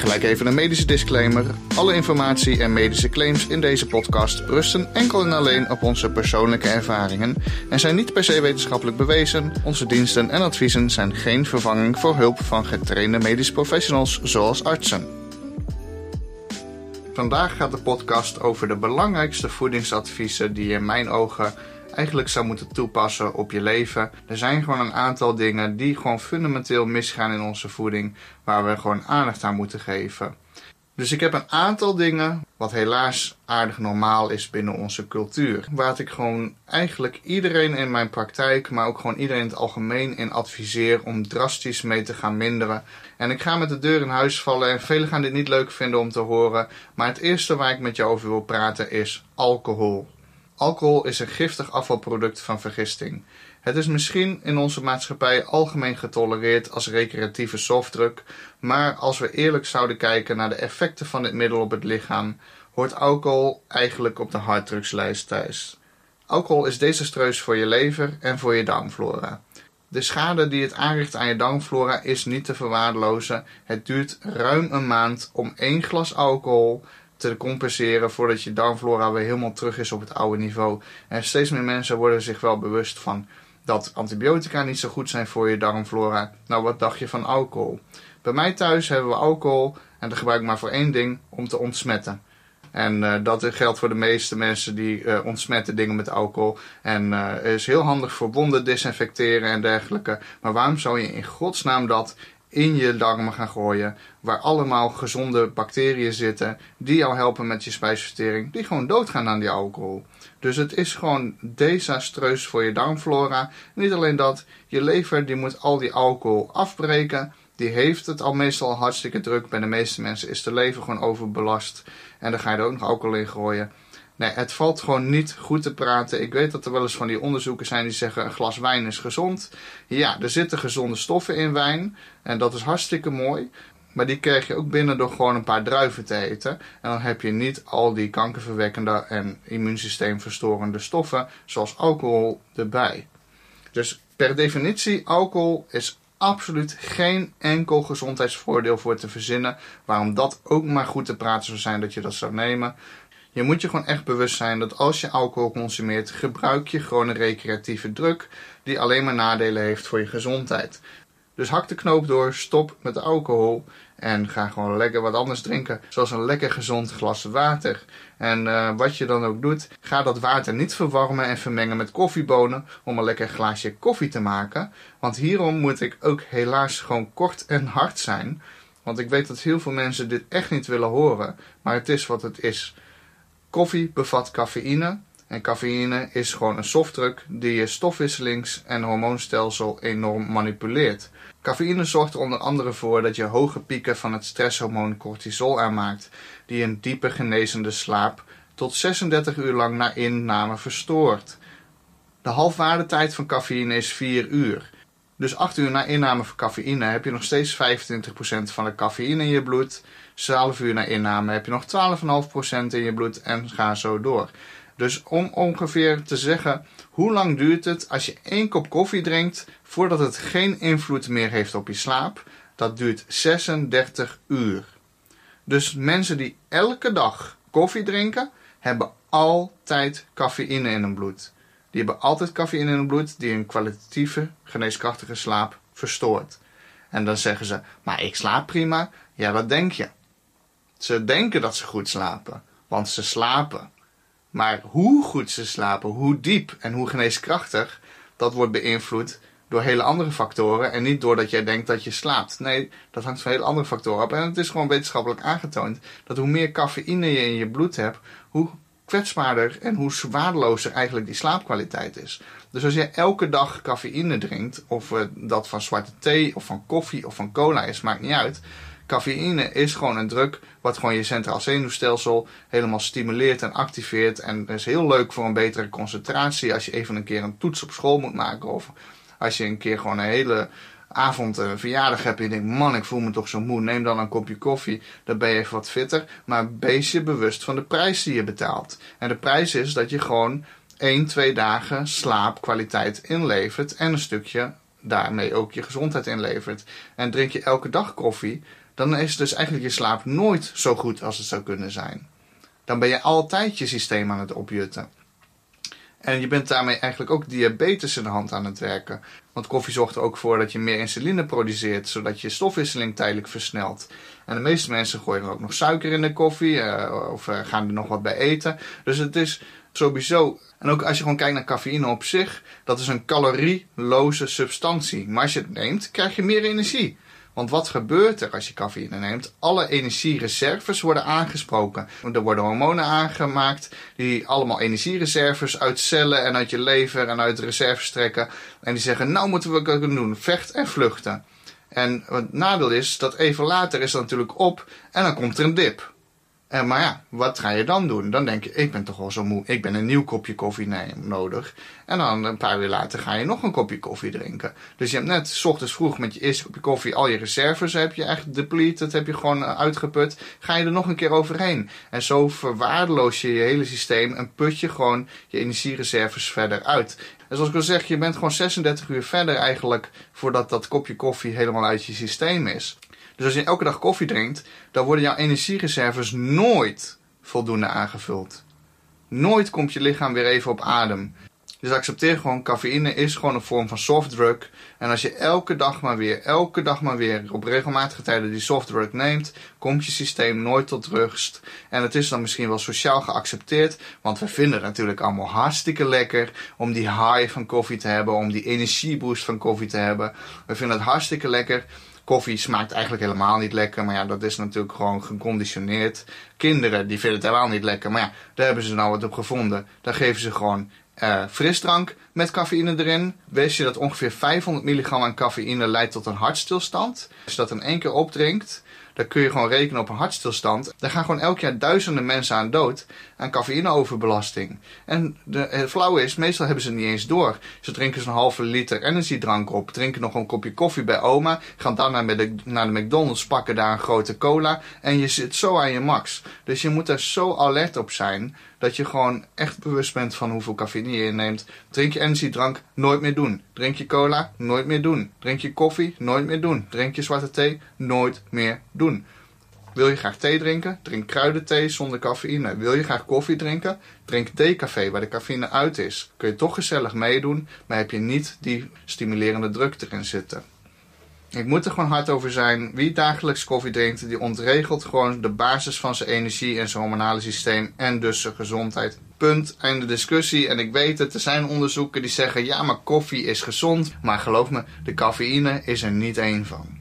Gelijk even een medische disclaimer. Alle informatie en medische claims in deze podcast rusten enkel en alleen op onze persoonlijke ervaringen en zijn niet per se wetenschappelijk bewezen. Onze diensten en adviezen zijn geen vervanging voor hulp van getrainde medische professionals zoals artsen. Vandaag gaat de podcast over de belangrijkste voedingsadviezen die in mijn ogen eigenlijk zou moeten toepassen op je leven. Er zijn gewoon een aantal dingen die gewoon fundamenteel misgaan in onze voeding, waar we gewoon aandacht aan moeten geven. Dus ik heb een aantal dingen, wat helaas aardig normaal is binnen onze cultuur. Waar ik gewoon eigenlijk iedereen in mijn praktijk, maar ook gewoon iedereen in het algemeen in adviseer om drastisch mee te gaan minderen. En ik ga met de deur in huis vallen en velen gaan dit niet leuk vinden om te horen. Maar het eerste waar ik met je over wil praten is alcohol. Alcohol is een giftig afvalproduct van vergisting. Het is misschien in onze maatschappij algemeen getolereerd als recreatieve softdruk, maar als we eerlijk zouden kijken naar de effecten van dit middel op het lichaam, hoort alcohol eigenlijk op de harddrugslijst thuis. Alcohol is desastreus voor je lever en voor je darmflora. De schade die het aanricht aan je darmflora is niet te verwaarlozen. Het duurt ruim een maand om één glas alcohol te compenseren voordat je darmflora weer helemaal terug is op het oude niveau. En steeds meer mensen worden zich wel bewust van dat antibiotica niet zo goed zijn voor je darmflora. Nou, wat dacht je van alcohol? Bij mij thuis hebben we alcohol en dat gebruik ik maar voor één ding, om te ontsmetten. En uh, dat geldt voor de meeste mensen die uh, ontsmetten dingen met alcohol. En uh, is heel handig voor wonden desinfecteren en dergelijke. Maar waarom zou je in godsnaam dat in je darmen gaan gooien. Waar allemaal gezonde bacteriën zitten. Die jou helpen met je spijsvertering. Die gewoon doodgaan aan die alcohol. Dus het is gewoon desastreus voor je darmflora. Niet alleen dat. Je lever die moet al die alcohol afbreken. Die heeft het al meestal hartstikke druk. Bij de meeste mensen is de lever gewoon overbelast. En dan ga je er ook nog alcohol in gooien. Nee, het valt gewoon niet goed te praten. Ik weet dat er wel eens van die onderzoeken zijn die zeggen een glas wijn is gezond. Ja, er zitten gezonde stoffen in wijn. En dat is hartstikke mooi. Maar die krijg je ook binnen door gewoon een paar druiven te eten. En dan heb je niet al die kankerverwekkende en immuunsysteemverstorende stoffen, zoals alcohol, erbij. Dus per definitie, alcohol is absoluut geen enkel gezondheidsvoordeel voor te verzinnen. Waarom dat ook maar goed te praten zou zijn dat je dat zou nemen. Je moet je gewoon echt bewust zijn dat als je alcohol consumeert, gebruik je gewoon een recreatieve druk die alleen maar nadelen heeft voor je gezondheid. Dus hak de knoop door, stop met alcohol en ga gewoon lekker wat anders drinken. Zoals een lekker gezond glas water. En uh, wat je dan ook doet, ga dat water niet verwarmen en vermengen met koffiebonen om een lekker glaasje koffie te maken. Want hierom moet ik ook helaas gewoon kort en hard zijn. Want ik weet dat heel veel mensen dit echt niet willen horen, maar het is wat het is. Koffie bevat cafeïne. En cafeïne is gewoon een softdruk die je stofwisselings- en hormoonstelsel enorm manipuleert. Cafeïne zorgt er onder andere voor dat je hoge pieken van het stresshormoon cortisol aanmaakt, die een diepe genezende slaap tot 36 uur lang na inname verstoort. De halfwaardetijd van cafeïne is 4 uur. Dus 8 uur na inname van cafeïne heb je nog steeds 25% van de cafeïne in je bloed. 12 uur na inname heb je nog 12,5% in je bloed en ga zo door. Dus om ongeveer te zeggen, hoe lang duurt het als je één kop koffie drinkt voordat het geen invloed meer heeft op je slaap? Dat duurt 36 uur. Dus mensen die elke dag koffie drinken, hebben altijd cafeïne in hun bloed. Die hebben altijd cafeïne in hun bloed die een kwalitatieve, geneeskrachtige slaap verstoort. En dan zeggen ze, maar ik slaap prima. Ja, wat denk je? Ze denken dat ze goed slapen, want ze slapen. Maar hoe goed ze slapen, hoe diep en hoe geneeskrachtig, dat wordt beïnvloed door hele andere factoren en niet doordat jij denkt dat je slaapt. Nee, dat hangt van hele andere factoren af. En het is gewoon wetenschappelijk aangetoond dat hoe meer cafeïne je in je bloed hebt, hoe kwetsbaarder en hoe zwaardelozer eigenlijk die slaapkwaliteit is. Dus als je elke dag cafeïne drinkt, of dat van zwarte thee, of van koffie, of van cola is, maakt niet uit Cafeïne is gewoon een druk wat gewoon je centraal zenuwstelsel helemaal stimuleert en activeert. En dat is heel leuk voor een betere concentratie als je even een keer een toets op school moet maken. Of als je een keer gewoon een hele avond een verjaardag hebt en je denkt, man, ik voel me toch zo moe. Neem dan een kopje koffie, dan ben je even wat fitter. Maar wees je bewust van de prijs die je betaalt. En de prijs is dat je gewoon 1, 2 dagen slaapkwaliteit inlevert en een stukje daarmee ook je gezondheid inlevert. En drink je elke dag koffie, dan is dus eigenlijk je slaap nooit zo goed als het zou kunnen zijn. Dan ben je altijd je systeem aan het opjutten. En je bent daarmee eigenlijk ook diabetes in de hand aan het werken. Want koffie zorgt er ook voor dat je meer insuline produceert, zodat je stofwisseling tijdelijk versnelt. En de meeste mensen gooien er ook nog suiker in de koffie uh, of uh, gaan er nog wat bij eten. Dus het is sowieso. En ook als je gewoon kijkt naar cafeïne op zich, dat is een calorieloze substantie. Maar als je het neemt, krijg je meer energie. Want wat gebeurt er als je cafeïne neemt? Alle energiereserves worden aangesproken. Er worden hormonen aangemaakt die allemaal energiereserves uit cellen en uit je lever en uit reserves trekken. En die zeggen, nou moeten we het doen, vecht en vluchten. En het nadeel is dat even later is dat natuurlijk op en dan komt er een dip. En, maar ja, wat ga je dan doen? Dan denk je, ik ben toch wel zo moe. Ik ben een nieuw kopje koffie nodig. En dan een paar uur later ga je nog een kopje koffie drinken. Dus je hebt net s ochtends vroeg met je eerste kopje koffie al je reserves heb je echt depleted, heb je gewoon eh, uitgeput. Ga je er nog een keer overheen. En zo verwaarloos je je hele systeem en put je gewoon je energiereserves verder uit. En zoals ik al zeg, je bent gewoon 36 uur verder eigenlijk voordat dat kopje koffie helemaal uit je systeem is. Dus als je elke dag koffie drinkt, dan worden jouw energiereserves nooit voldoende aangevuld. Nooit komt je lichaam weer even op adem. Dus accepteer gewoon, cafeïne is gewoon een vorm van softdrug. En als je elke dag maar weer, elke dag maar weer op regelmatige tijden die softdrug neemt, komt je systeem nooit tot rust. En het is dan misschien wel sociaal geaccepteerd, want we vinden het natuurlijk allemaal hartstikke lekker om die high van koffie te hebben, om die energieboost van koffie te hebben. We vinden het hartstikke lekker Koffie smaakt eigenlijk helemaal niet lekker, maar ja, dat is natuurlijk gewoon geconditioneerd. Kinderen, die vinden het helemaal niet lekker, maar ja, daar hebben ze nou wat op gevonden. Daar geven ze gewoon uh, frisdrank met cafeïne erin. Wist je dat ongeveer 500 milligram aan cafeïne leidt tot een hartstilstand? Als je dat in één keer opdrinkt, dan kun je gewoon rekenen op een hartstilstand. Daar gaan gewoon elk jaar duizenden mensen aan dood aan cafeïneoverbelasting. En de, het flauwe is, meestal hebben ze niet eens door. Ze drinken zo'n halve liter energiedrank op, drinken nog een kopje koffie bij oma, gaan dan naar de, naar de McDonald's, pakken daar een grote cola en je zit zo aan je max. Dus je moet er zo alert op zijn dat je gewoon echt bewust bent van hoeveel cafeïne je inneemt. Drink je energiedrank, nooit meer doen. Drink je cola, nooit meer doen. Drink je koffie, nooit meer doen. Drink je zwarte thee, nooit meer doen. Wil je graag thee drinken? Drink kruidenthee zonder cafeïne. Wil je graag koffie drinken? Drink theecafé waar de cafeïne uit is. Kun je toch gezellig meedoen, maar heb je niet die stimulerende druk erin zitten. Ik moet er gewoon hard over zijn. Wie dagelijks koffie drinkt, die ontregelt gewoon de basis van zijn energie en zijn hormonale systeem en dus zijn gezondheid. Punt. Einde discussie. En ik weet het, er zijn onderzoeken die zeggen ja, maar koffie is gezond. Maar geloof me, de cafeïne is er niet één van.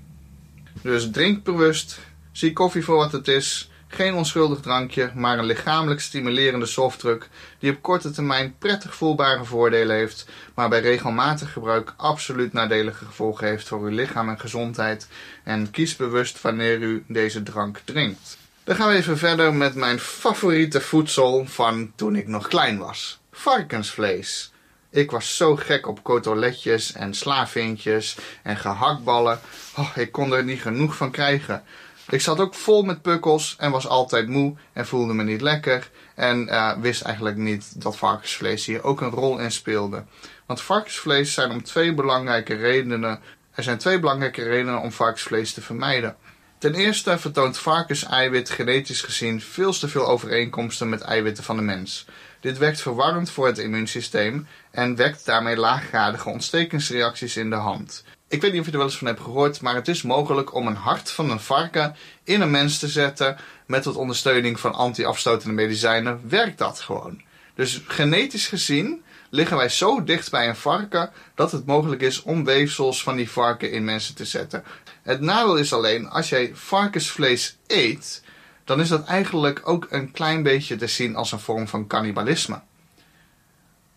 Dus drink bewust. Zie koffie voor wat het is. Geen onschuldig drankje, maar een lichamelijk stimulerende softdruk die op korte termijn prettig voelbare voordelen heeft, maar bij regelmatig gebruik absoluut nadelige gevolgen heeft voor uw lichaam en gezondheid. En kies bewust wanneer u deze drank drinkt. Dan gaan we even verder met mijn favoriete voedsel van toen ik nog klein was: varkensvlees. Ik was zo gek op koteletjes en slavinkjes en gehaktballen. Oh, ik kon er niet genoeg van krijgen. Ik zat ook vol met pukkels en was altijd moe en voelde me niet lekker. En uh, wist eigenlijk niet dat varkensvlees hier ook een rol in speelde. Want varkensvlees zijn om twee belangrijke redenen. Er zijn twee belangrijke redenen om varkensvlees te vermijden. Ten eerste vertoont varkenseiwit genetisch gezien veel te veel overeenkomsten met eiwitten van de mens. Dit werkt verwarrend voor het immuunsysteem en wekt daarmee laaggradige ontstekingsreacties in de hand. Ik weet niet of je er wel eens van hebt gehoord, maar het is mogelijk om een hart van een varken in een mens te zetten. Met wat ondersteuning van anti-afstotende medicijnen werkt dat gewoon. Dus genetisch gezien liggen wij zo dicht bij een varken dat het mogelijk is om weefsels van die varken in mensen te zetten. Het nadeel is alleen, als jij varkensvlees eet, dan is dat eigenlijk ook een klein beetje te zien als een vorm van cannibalisme.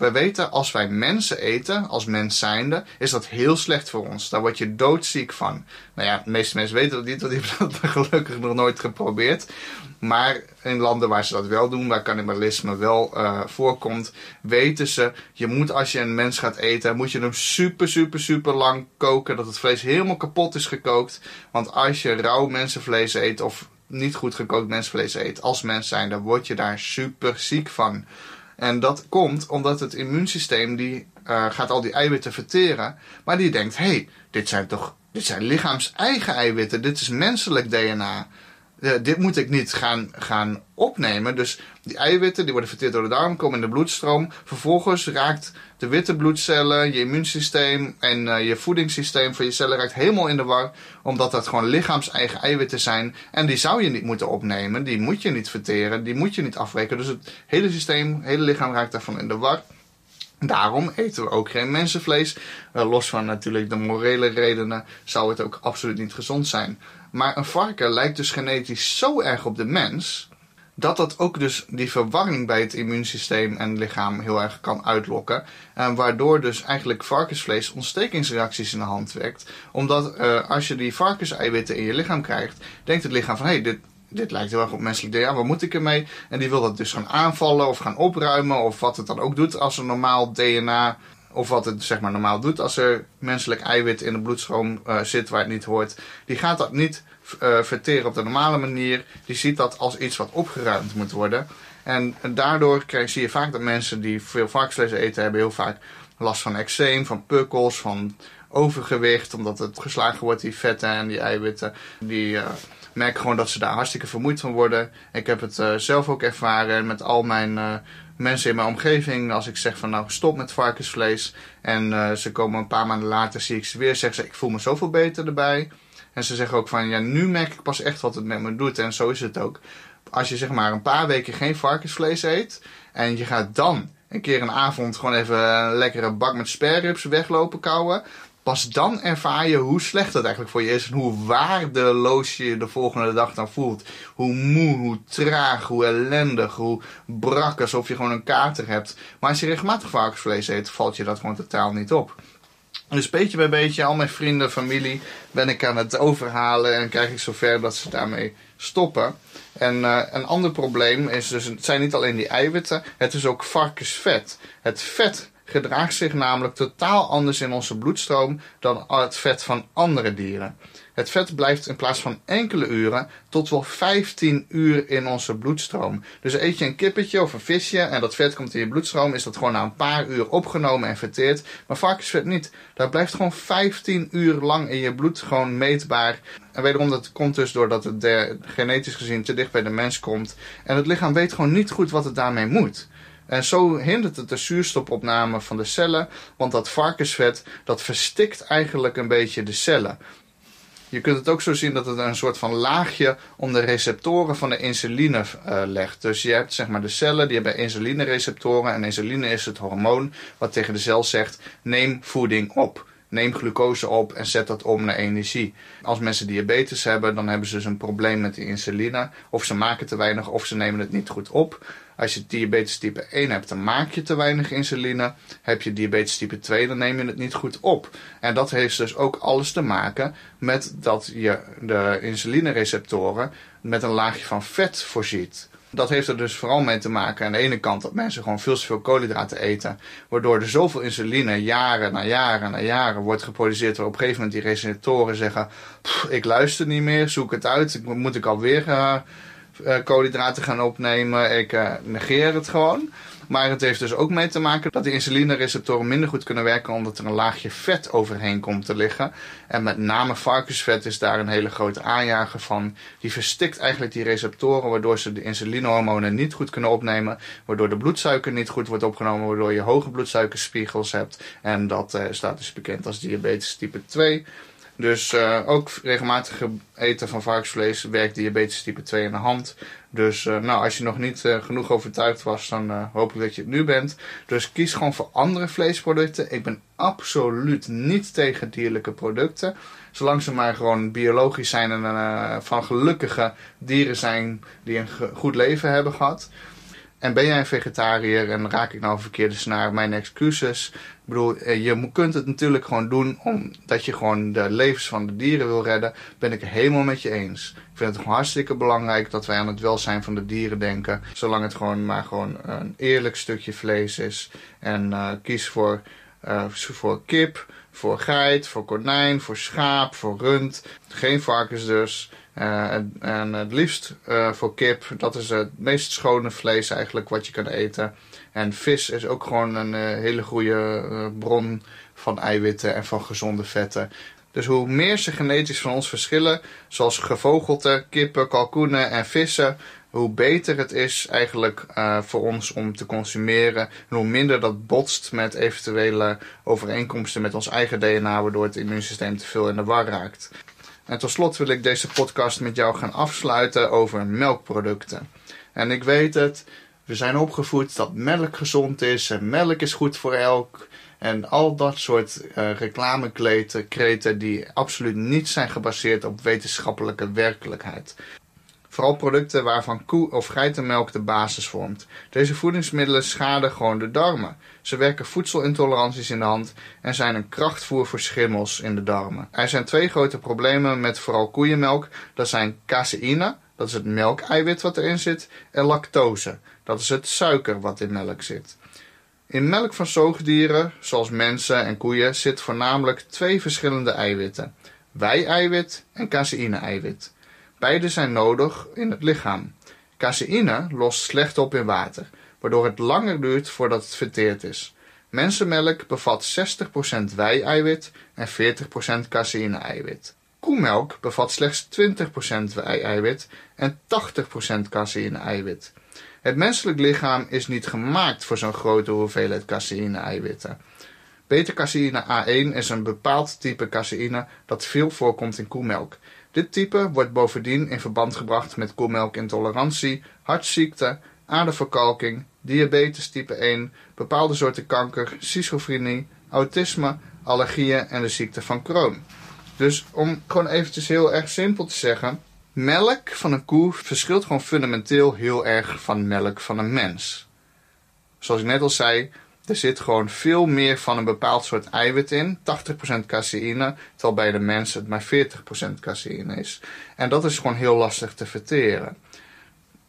Wij weten als wij mensen eten, als mens zijnde, is dat heel slecht voor ons. Daar word je doodziek van. Nou ja, de meeste mensen weten dat niet, want die hebben dat gelukkig nog nooit geprobeerd. Maar in landen waar ze dat wel doen, waar cannibalisme wel uh, voorkomt, weten ze, je moet als je een mens gaat eten, moet je hem super, super, super lang koken, dat het vlees helemaal kapot is gekookt. Want als je rauw mensenvlees eet of niet goed gekookt mensenvlees eet als mens zijn, dan word je daar super ziek van. En dat komt omdat het immuunsysteem die uh, gaat al die eiwitten verteren, maar die denkt, hé, hey, dit zijn toch dit zijn lichaams eigen eiwitten, dit is menselijk DNA. Uh, dit moet ik niet gaan, gaan opnemen. Dus die eiwitten die worden verteerd door de darm, komen in de bloedstroom. Vervolgens raakt de witte bloedcellen, je immuunsysteem en uh, je voedingssysteem van je cellen raakt helemaal in de war. Omdat dat gewoon lichaams-eigen eiwitten zijn. En die zou je niet moeten opnemen. Die moet je niet verteren. Die moet je niet afbreken. Dus het hele systeem, het hele lichaam raakt daarvan in de war. Daarom eten we ook geen mensenvlees. Uh, los van natuurlijk de morele redenen zou het ook absoluut niet gezond zijn. Maar een varken lijkt dus genetisch zo erg op de mens dat dat ook dus die verwarring bij het immuunsysteem en lichaam heel erg kan uitlokken. En waardoor dus eigenlijk varkensvlees ontstekingsreacties in de hand wekt. Omdat uh, als je die varkenseiwitten in je lichaam krijgt, denkt het lichaam van hé, hey, dit, dit lijkt heel erg op menselijk DNA, wat moet ik ermee? En die wil dat dus gaan aanvallen of gaan opruimen of wat het dan ook doet als een normaal DNA of wat het zeg maar normaal doet als er menselijk eiwit in de bloedstroom uh, zit waar het niet hoort. Die gaat dat niet uh, verteren op de normale manier. Die ziet dat als iets wat opgeruimd moet worden. En, daardoor krijg, zie je vaak dat mensen die veel varkensvlees eten hebben heel vaak last van eczeem, van pukkels, van overgewicht. Omdat het geslagen wordt, die vetten en die eiwitten. Die uh, merken gewoon dat ze daar hartstikke vermoeid van worden. Ik heb het uh, zelf ook ervaren met al mijn mensen in mijn omgeving. Als ik zeg van nou stop met varkensvlees. En ze komen een paar maanden later, zie ik ze weer zeggen. Ik voel me zoveel beter erbij. En ze zeggen ook van, ja, nu merk ik pas echt wat het met me doet. En zo is het ook. Als je zeg maar een paar weken geen varkensvlees eet en je gaat dan een keer een avond gewoon even een lekkere bak met spareribs weglopen kouwen. Pas dan ervaar je hoe slecht het eigenlijk voor je is en hoe waardeloos je je de volgende dag dan voelt. Hoe moe, hoe traag, hoe ellendig, hoe brak alsof je gewoon een kater hebt. Maar als je regelmatig varkensvlees eet, valt je dat gewoon totaal niet op. Dus beetje bij beetje, al mijn vrienden, familie, ben ik aan het overhalen en krijg ik zover dat ze daarmee stoppen. En uh, een ander probleem is dus, het zijn niet alleen die eiwitten, het is ook varkensvet. Het vet gedraagt zich namelijk totaal anders in onze bloedstroom dan het vet van andere dieren. Het vet blijft in plaats van enkele uren tot wel 15 uur in onze bloedstroom. Dus eet je een kippetje of een visje en dat vet komt in je bloedstroom, is dat gewoon na een paar uur opgenomen en verteerd. Maar varkensvet niet. Dat blijft gewoon 15 uur lang in je bloed gewoon meetbaar. En wederom, dat komt dus doordat het genetisch gezien te dicht bij de mens komt. En het lichaam weet gewoon niet goed wat het daarmee moet. En zo hindert het de zuurstofopname van de cellen, want dat varkensvet dat verstikt eigenlijk een beetje de cellen. Je kunt het ook zo zien dat het een soort van laagje om de receptoren van de insuline uh, legt. Dus je hebt zeg maar de cellen die hebben insulinereceptoren en insuline is het hormoon wat tegen de cel zegt neem voeding op. Neem glucose op en zet dat om naar energie. Als mensen diabetes hebben, dan hebben ze dus een probleem met die insuline. Of ze maken te weinig of ze nemen het niet goed op. Als je diabetes type 1 hebt, dan maak je te weinig insuline. Heb je diabetes type 2, dan neem je het niet goed op. En dat heeft dus ook alles te maken met dat je de insulinereceptoren met een laagje van vet voorziet. Dat heeft er dus vooral mee te maken aan de ene kant dat mensen gewoon veel te veel koolhydraten eten. Waardoor er zoveel insuline jaren na jaren na jaren wordt geproduceerd. Waar op een gegeven moment die receptoren zeggen, ik luister niet meer, zoek het uit. Moet ik alweer uh, koolhydraten gaan opnemen? Ik uh, negeer het gewoon. Maar het heeft dus ook mee te maken dat de insulinereceptoren minder goed kunnen werken omdat er een laagje vet overheen komt te liggen. En met name varkensvet is daar een hele grote aanjager van. Die verstikt eigenlijk die receptoren waardoor ze de insulinehormonen niet goed kunnen opnemen. Waardoor de bloedsuiker niet goed wordt opgenomen, waardoor je hoge bloedsuikerspiegels hebt. En dat uh, staat dus bekend als diabetes type 2. Dus uh, ook regelmatig eten van varkensvlees werkt diabetes type 2 in de hand. Dus uh, nou, als je nog niet uh, genoeg overtuigd was, dan hoop ik dat je het nu bent. Dus kies gewoon voor andere vleesproducten. Ik ben absoluut niet tegen dierlijke producten. Zolang ze maar gewoon biologisch zijn en van gelukkige dieren zijn die een goed leven hebben gehad. En ben jij een vegetariër en raak ik nou een verkeerde snaar, mijn excuses. Ik bedoel, eh, je kunt het natuurlijk gewoon doen omdat je gewoon de levens van de dieren wil redden. Ben ik het helemaal met je eens. Ik vind het gewoon hartstikke belangrijk dat wij aan het welzijn van de dieren denken. Zolang het gewoon maar gewoon een eerlijk stukje vlees is. En uh, kies voor, uh, voor kip, voor geit, voor konijn, voor schaap, voor rund. Geen varkens dus. Uh, en, het liefst voor kip, dat is het meest schone vlees eigenlijk wat je kan eten. En vis is ook gewoon een uh, hele goede bron van eiwitten en van gezonde vetten. Dus hoe meer ze genetisch van ons verschillen, zoals gevogelte, kippen, kalkoenen en vissen, hoe beter het is eigenlijk voor ons om te consumeren. En hoe minder dat botst met eventuele overeenkomsten met ons eigen DNA, waardoor het immuunsysteem te veel in de war raakt. En tot slot wil ik deze podcast met jou gaan afsluiten over melkproducten. En ik weet het, we zijn opgevoed dat melk gezond is en melk is goed voor elk. En al dat soort uh, reclamekreten die absoluut niet zijn gebaseerd op wetenschappelijke werkelijkheid. Vooral producten waarvan koe- of geitenmelk de basis vormt. Deze voedingsmiddelen schaden gewoon de darmen. Ze werken voedselintoleranties in de hand en zijn een krachtvoer voor schimmels in de darmen. Er zijn twee grote problemen met vooral koeienmelk. Dat zijn caseïne, dat is het melkeiwit wat erin zit, en lactose, dat is het suiker wat in melk zit. In melk van zoogdieren, zoals mensen en koeien, zit voornamelijk twee verschillende eiwitten: wei-eiwit en caseïne-eiwit. Beide zijn nodig in het lichaam. Caseïne lost slecht op in water, waardoor het langer duurt voordat het verteerd is. Mensenmelk bevat 60% wei-eiwit en 40% caseïne-eiwit. Koemelk bevat slechts 20% wei-eiwit en 80% caseïne-eiwit. Het menselijk lichaam is niet gemaakt voor zo'n grote hoeveelheid caseïne-eiwitten. Beta-caseïne A1 is een bepaald type caseïne dat veel voorkomt in koemelk dit type wordt bovendien in verband gebracht met koemelkintolerantie, hartziekte, aderverkalking, diabetes type 1, bepaalde soorten kanker, schizofrenie, autisme, allergieën en de ziekte van Crohn. Dus om gewoon eventjes heel erg simpel te zeggen, melk van een koe verschilt gewoon fundamenteel heel erg van melk van een mens. Zoals ik net al zei, er zit gewoon veel meer van een bepaald soort eiwit in. 80% caseïne, terwijl bij de mens het maar 40% caseïne is. En dat is gewoon heel lastig te verteren.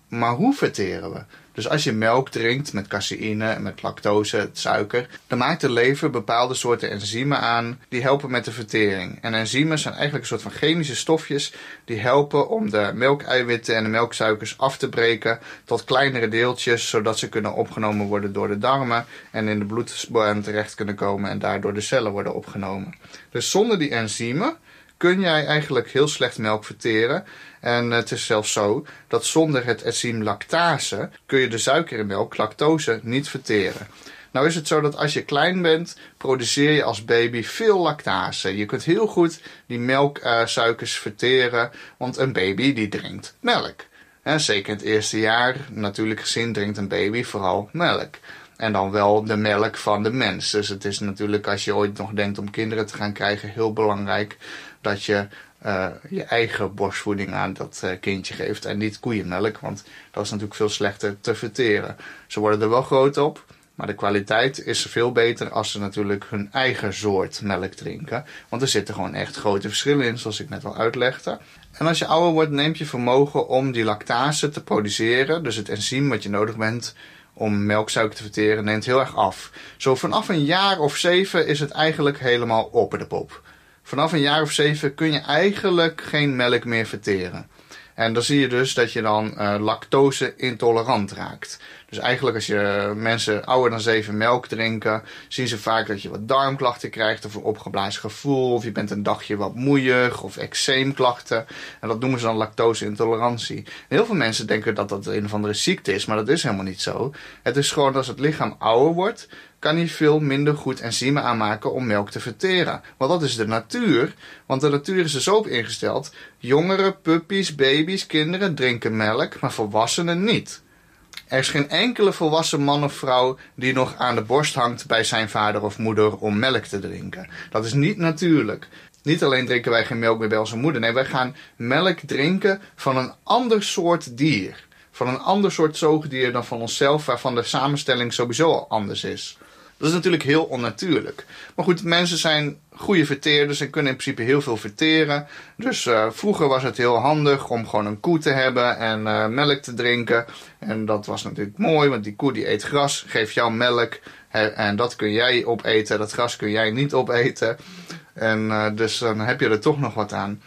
Maar hoe verteren we? Dus als je melk drinkt met caseïne met lactose, suiker, dan maakt de lever bepaalde soorten enzymen aan die helpen met de vertering. En enzymen zijn eigenlijk een soort van chemische stofjes die helpen om de melkeiwitten en de melksuikers af te breken tot kleinere deeltjes, zodat ze kunnen opgenomen worden door de darmen en in de bloedbaan terecht kunnen komen en daardoor de cellen worden opgenomen. Dus zonder die enzymen kun jij eigenlijk heel slecht melk verteren. En het is zelfs zo dat zonder het enzym lactase kun je de suiker in melk, lactose, niet verteren. Nou is het zo dat als je klein bent, produceer je als baby veel lactase. Je kunt heel goed die melksuikers verteren, want een baby die drinkt melk. En zeker in het eerste jaar, natuurlijk gezien, drinkt een baby vooral melk. En dan wel de melk van de mens. Dus het is natuurlijk, als je ooit nog denkt om kinderen te gaan krijgen, heel belangrijk dat je uh, je eigen borstvoeding aan dat uh, kindje geeft en niet koeienmelk, want dat is natuurlijk veel slechter te verteren. Ze worden er wel groot op, maar de kwaliteit is veel beter als ze natuurlijk hun eigen soort melk drinken, want er zitten gewoon echt grote verschillen in, zoals ik net al uitlegde. En als je ouder wordt, neemt je vermogen om die lactase te produceren, dus het enzym wat je nodig bent om melksuiker te verteren, neemt heel erg af. Zo vanaf een jaar of zeven is het eigenlijk helemaal op de pop. Vanaf een jaar of zeven kun je eigenlijk geen melk meer verteren. En dan zie je dus dat je dan uh, lactose intolerant raakt. Dus eigenlijk als je mensen ouder dan zeven melk drinken, zien ze vaak dat je wat darmklachten krijgt of een opgeblazen gevoel. Of je bent een dagje wat moeig of eczeemklachten. En dat noemen ze dan lactose intolerantie. heel veel mensen denken dat dat een of andere ziekte is, maar dat is helemaal niet zo. Het is gewoon als het lichaam ouder wordt, kan hij veel minder goed enzymen aanmaken om melk te verteren. Want dat is de natuur. Want de natuur is er zo op ingesteld. Jongeren, puppies, baby's, kinderen drinken melk, maar volwassenen niet. Er is geen enkele volwassen man of vrouw die nog aan de borst hangt bij zijn vader of moeder om melk te drinken. Dat is niet natuurlijk. Niet alleen drinken wij geen melk meer bij onze moeder. Nee, wij gaan melk drinken van een ander soort dier. van een ander soort zoogdier dan van onszelf, waarvan de samenstelling sowieso anders is. Dat is natuurlijk heel onnatuurlijk. Maar goed, mensen zijn goede verteerders en kunnen in principe heel veel verteren. Dus uh, vroeger was het heel handig om gewoon een koe te hebben en uh, melk te drinken. En dat was natuurlijk mooi, want die koe die eet gras, geeft jou melk. En dat kun jij opeten, dat gras kun jij niet opeten. En uh, dus dan heb je er toch nog wat aan.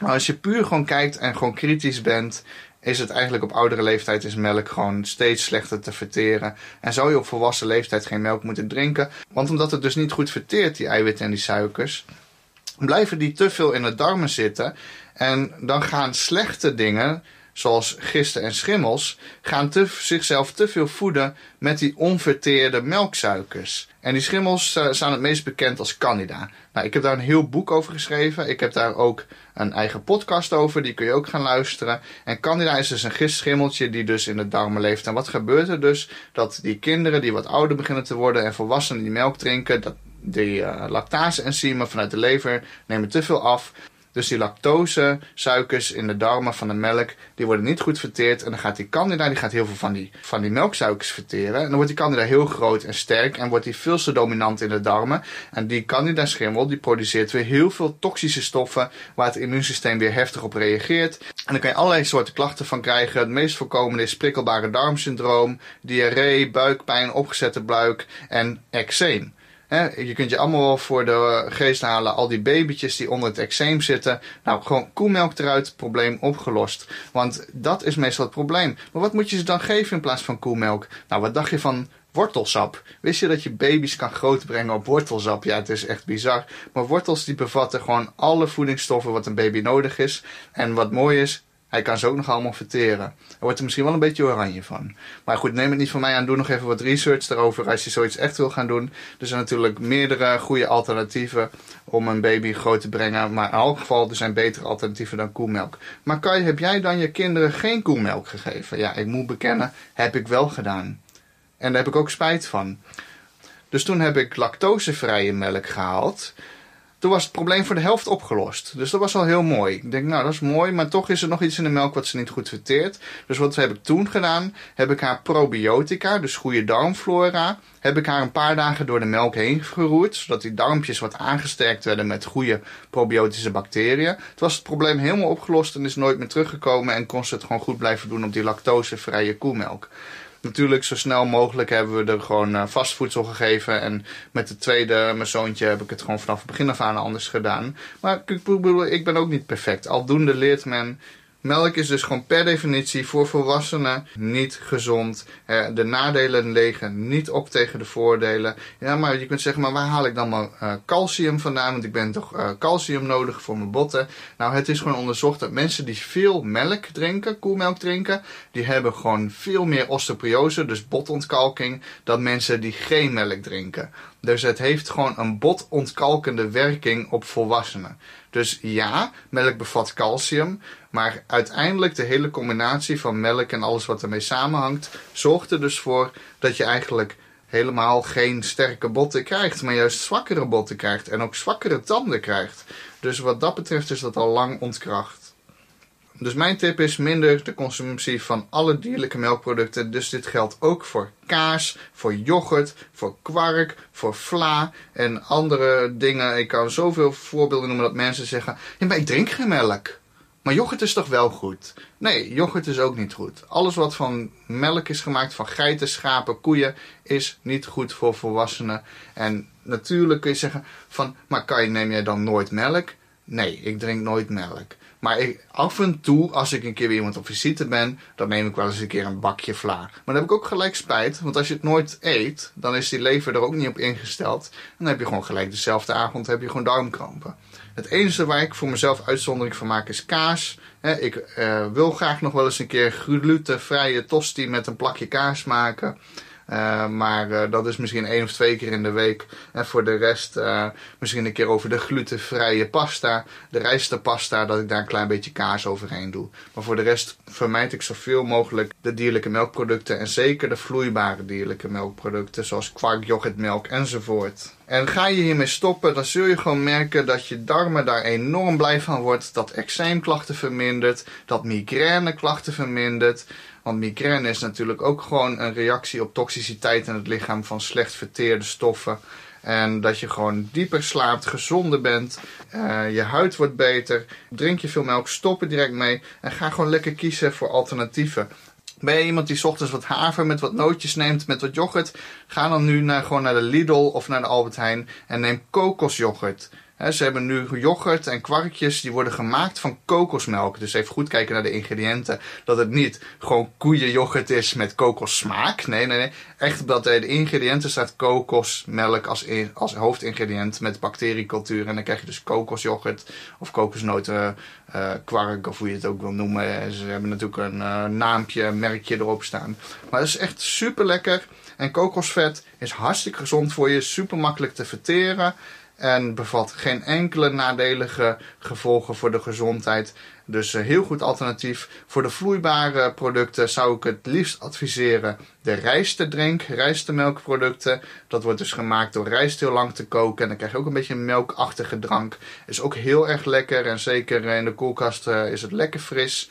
Maar als je puur gewoon kijkt en gewoon kritisch bent is het eigenlijk op oudere leeftijd is melk gewoon steeds slechter te verteren. En zou je op volwassen leeftijd geen melk moeten drinken. Want omdat het dus niet goed verteert, die eiwitten en die suikers, blijven die te veel in de darmen zitten. En dan gaan slechte dingen zoals gisten en schimmels, gaan te, zichzelf te veel voeden met die onverteerde melksuikers. En die schimmels uh, staan het meest bekend als Candida. Nou, ik heb daar een heel boek over geschreven. Ik heb daar ook een eigen podcast over, die kun je ook gaan luisteren. En Candida is dus een gistschimmeltje die dus in de darmen leeft. En wat gebeurt er dus? Dat die kinderen die wat ouder beginnen te worden en volwassenen die melk drinken, dat die uh, lactase-enzymen vanuit de lever nemen te veel af. Dus die lactose, suikers in de darmen van de melk, die worden niet goed verteerd. En dan gaat die candida, die gaat heel veel van die, van die melksuikers verteren. En dan wordt die candida heel groot en sterk en wordt die veel te dominant in de darmen. En die candida schimmel, die produceert weer heel veel toxische stoffen waar het immuunsysteem weer heftig op reageert. En dan kan je allerlei soorten klachten van krijgen. Het meest voorkomende is prikkelbare darmsyndroom, diarree, buikpijn, opgezette buik en eczeem je kunt je allemaal wel voor de geest halen. Al die babytjes die onder het eczeem zitten. Nou, gewoon koemelk eruit, probleem opgelost. Want dat is meestal het probleem. Maar wat moet je ze dan geven in plaats van koemelk? Nou, wat dacht je van wortelsap? Wist je dat je baby's kan grootbrengen op wortelsap? Ja, het is echt bizar. Maar wortels die bevatten gewoon alle voedingsstoffen wat een baby nodig is. En wat mooi is, hij kan ze ook nog allemaal verteren. Hij wordt er misschien wel een beetje oranje van. Maar goed, neem het niet van mij aan. Doe nog even wat research daarover als je zoiets echt wil gaan doen. Er zijn natuurlijk meerdere goede alternatieven om een baby groot te brengen. Maar in elk geval, er zijn betere alternatieven dan koemelk. Maar Kai, heb jij dan je kinderen geen koemelk gegeven? Ja, ik moet bekennen, heb ik wel gedaan. En daar heb ik ook spijt van. Dus toen heb ik lactosevrije melk gehaald. Toen was het probleem voor de helft opgelost. Dus dat was al heel mooi. Ik denk, nou, dat is mooi, maar toch is er nog iets in de melk wat ze niet goed verteert. Dus wat heb ik toen gedaan? Heb ik haar probiotica, dus goede darmflora, heb ik haar een paar dagen door de melk heen geroerd, zodat die darmpjes wat aangesterkt werden met goede probiotische bacteriën. Toen was het probleem helemaal opgelost en is nooit meer teruggekomen en kon ze het gewoon goed blijven doen op die lactosevrije koemelk. Natuurlijk, zo snel mogelijk hebben we er gewoon uh, vast voedsel gegeven. En met de tweede, mijn zoontje, heb ik het gewoon vanaf het begin af aan anders gedaan. Maar ik ik ben ook niet perfect. Aldoende leert men Melk is dus gewoon per definitie voor volwassenen niet gezond. de nadelen legen niet op tegen de voordelen. Ja, maar je kunt zeggen, maar waar haal ik dan maar uh, calcium vandaan? Want ik ben toch uh, calcium nodig voor mijn botten. Nou, het is gewoon onderzocht dat mensen die veel melk drinken, koemelk drinken, die hebben gewoon veel meer osteoporose, dus botontkalking, dan mensen die geen melk drinken. Dus het heeft gewoon een botontkalkende werking op volwassenen. Dus ja, melk bevat calcium. Maar uiteindelijk de hele combinatie van melk en alles wat ermee samenhangt, zorgt er dus voor dat je eigenlijk helemaal geen sterke botten krijgt, maar juist zwakkere botten krijgt en ook zwakkere tanden krijgt. Dus wat dat betreft is dat al lang ontkracht. Dus mijn tip is minder de consumptie van alle dierlijke melkproducten. Dus dit geldt ook voor kaas, voor yoghurt, voor kwark, voor vla en andere dingen. Ik kan zoveel voorbeelden noemen dat mensen zeggen: ja, maar ik drink geen melk. Maar yoghurt is toch wel goed? Nee, yoghurt is ook niet goed. Alles wat van melk is gemaakt, van geiten, schapen, koeien, is niet goed voor volwassenen. En natuurlijk kun je zeggen van, maar kan je, neem jij dan nooit melk? Nee, ik drink nooit melk. Maar ik, af en toe, als ik een keer weer iemand op visite ben, dan neem ik wel eens een keer een bakje vla. Maar dan heb ik ook gelijk spijt, want als je het nooit eet, dan is die lever er ook niet op ingesteld. En dan heb je gewoon gelijk dezelfde avond heb je gewoon darmkrampen. Het enige waar ik voor mezelf uitzondering van maak is kaas. ik uh, wil graag nog wel eens een keer glutenvrije tosti met een plakje kaas maken. Uh, maar uh, dat is misschien één of twee keer in de week. En voor de rest uh, misschien een keer over de glutenvrije pasta. De rijstepasta, dat ik daar een klein beetje kaas overheen doe. Maar voor de rest vermijd ik zoveel mogelijk de dierlijke melkproducten. En zeker de vloeibare dierlijke melkproducten. Zoals kwark, yoghurtmelk enzovoort. En ga je hiermee stoppen, dan zul je gewoon merken dat je darmen daar enorm blij van wordt. Dat eczeemklachten vermindert. Dat migraineklachten vermindert. Want migraine is natuurlijk ook gewoon een reactie op toxiciteit in het lichaam van slecht verteerde stoffen. En dat je gewoon dieper slaapt, gezonder bent, uh, je huid wordt beter. Drink je veel melk, stop er direct mee. En ga gewoon lekker kiezen voor alternatieven. Ben je iemand die ochtends wat haver met wat nootjes neemt, met wat yoghurt? Ga dan nu naar, gewoon naar de Lidl of naar de Albert Heijn en neem ze hebben nu yoghurt en kwarkjes die worden gemaakt van kokosmelk. Dus even goed kijken naar de ingrediënten. Dat het niet gewoon koeienyoghurt is met kokossmaak. Nee, nee, nee. Echt dat de ingrediënten staat kokosmelk als, als hoofdingrediënt met bacteriecultuur. En dan krijg je dus kokosyoghurt of kokosnoten uh, kwark of hoe je het ook wil noemen. Ze hebben natuurlijk een uh, naampje, merkje erop staan. Maar het is echt super lekker. En kokosvet is hartstikke gezond voor je. Super makkelijk te verteren. En bevat geen enkele nadelige gevolgen voor de gezondheid. Dus uh, heel goed alternatief. Voor de vloeibare producten zou ik het liefst adviseren de rijstedrink, rijstemelkproducten. Dat wordt dus gemaakt door rijst heel lang te koken. En dan krijg je ook een beetje een melkachtige drank. Is ook heel erg lekker. En zeker in de koelkast uh, is het lekker fris.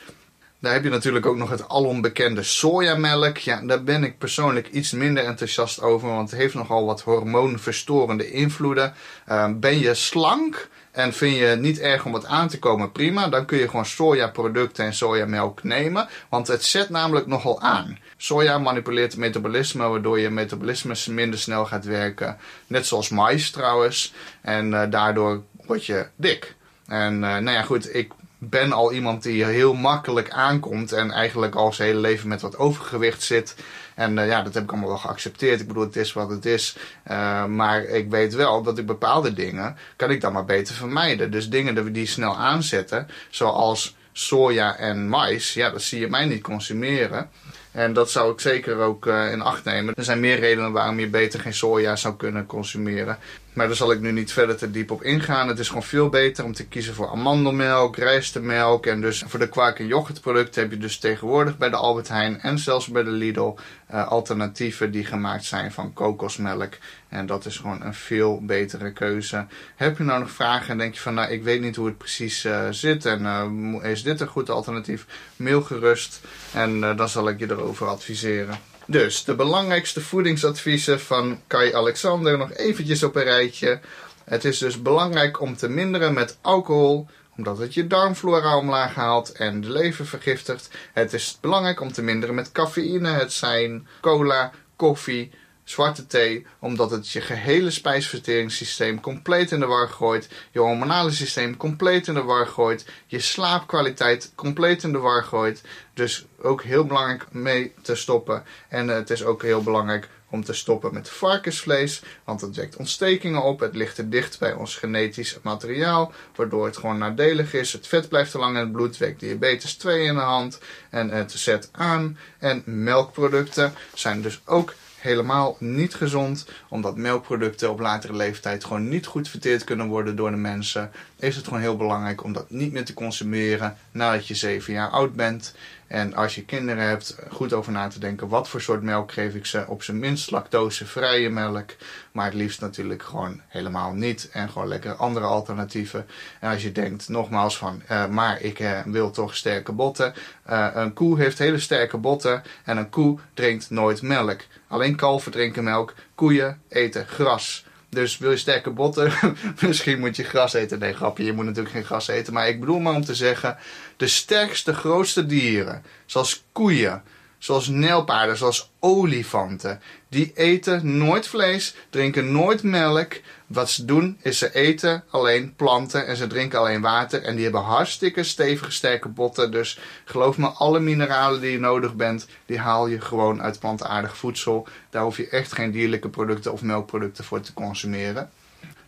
Daar heb je natuurlijk ook nog het alombekende sojamelk. Ja, daar ben ik persoonlijk iets minder enthousiast over, want het heeft nogal wat hormoonverstorende invloeden. Uh, ben je slank en vind je het niet erg om wat aan te komen, prima. Dan kun je gewoon sojaproducten en sojamelk nemen, want het zet namelijk nogal aan. Soja manipuleert het metabolisme, waardoor je metabolisme minder snel gaat werken. Net zoals mais trouwens. En uh, daardoor word je dik. En uh, nou ja, goed, ik ben al iemand die heel makkelijk aankomt en eigenlijk al zijn hele leven met wat overgewicht zit. En uh, ja, dat heb ik allemaal wel geaccepteerd. Ik bedoel, het is wat het is. Uh, maar ik weet wel dat ik bepaalde dingen, kan ik dan maar beter vermijden. Dus dingen die snel aanzetten, zoals soja en mais, ja, dat zie je mij niet consumeren. En dat zou ik zeker ook uh, in acht nemen. Er zijn meer redenen waarom je beter geen soja zou kunnen consumeren. Maar daar zal ik nu niet verder te diep op ingaan. Het is gewoon veel beter om te kiezen voor amandelmelk, rijstemelk. En dus voor de kwark- en yoghurtproducten heb je dus tegenwoordig bij de Albert Heijn en zelfs bij de Lidl uh, alternatieven die gemaakt zijn van kokosmelk. En dat is gewoon een veel betere keuze. Heb je nou nog vragen en denk je van nou ik weet niet hoe het precies uh, zit en uh, is dit een goed alternatief? Mail gerust en dan zal ik je erover adviseren. Dus de belangrijkste voedingsadviezen van Kai Alexander nog eventjes op een rijtje. Het is dus belangrijk om te minderen met alcohol, omdat het je darmflora omlaag haalt en de lever vergiftigt. Het is belangrijk om te minderen met cafeïne, het zijn cola, koffie, zwarte thee, omdat het je gehele spijsverteringssysteem compleet in de war gooit, je hormonale systeem compleet in de war gooit, je slaapkwaliteit compleet in de war gooit. Dus ook heel belangrijk mee te stoppen. En het is ook heel belangrijk om te stoppen met varkensvlees, want het wekt ontstekingen op. Het ligt te dicht bij ons genetisch materiaal, waardoor het gewoon nadelig is. Het vet blijft te lang in het bloed, wekt diabetes 2 in de hand en het zet aan. En melkproducten zijn dus ook helemaal niet gezond, omdat melkproducten op latere leeftijd gewoon niet goed verteerd kunnen worden door de mensen. Is het gewoon heel belangrijk om dat niet meer te consumeren nadat je 7 jaar oud bent. En als je kinderen hebt, goed over na te denken wat voor soort melk geef ik ze. Op zijn minst lactosevrije melk, maar het liefst natuurlijk gewoon helemaal niet. En gewoon lekker andere alternatieven. En als je denkt nogmaals van, uh, maar ik uh, wil toch sterke botten. Uh, een koe heeft hele sterke botten en een koe drinkt nooit melk. Alleen kalven drinken melk, koeien eten gras. Dus wil je sterke botten, misschien moet je gras eten. Nee, grapje, je moet natuurlijk geen gras eten. Maar ik bedoel maar om te zeggen, de sterkste, grootste dieren, zoals koeien, zoals nijlpaarden, zoals olifanten, die eten nooit vlees, drinken nooit melk. Wat ze doen is ze eten alleen planten en ze drinken alleen water. En die hebben hartstikke stevige, sterke botten. Dus geloof me, alle mineralen die je nodig bent, die haal je gewoon uit plantaardig voedsel. Daar hoef je echt geen dierlijke producten of melkproducten voor te consumeren.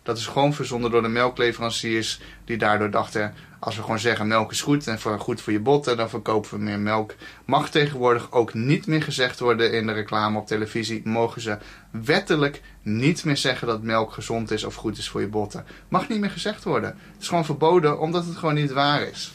Dat is gewoon verzonden door de melkleveranciers die daardoor dachten, als we gewoon zeggen melk is goed en voor, goed voor je botten, dan verkopen we meer melk. Mag tegenwoordig ook niet meer gezegd worden in de reclame op televisie. Mogen ze wettelijk niet meer zeggen dat melk gezond is of goed is voor je botten. Mag niet meer gezegd worden. Het is gewoon verboden omdat het gewoon niet waar is.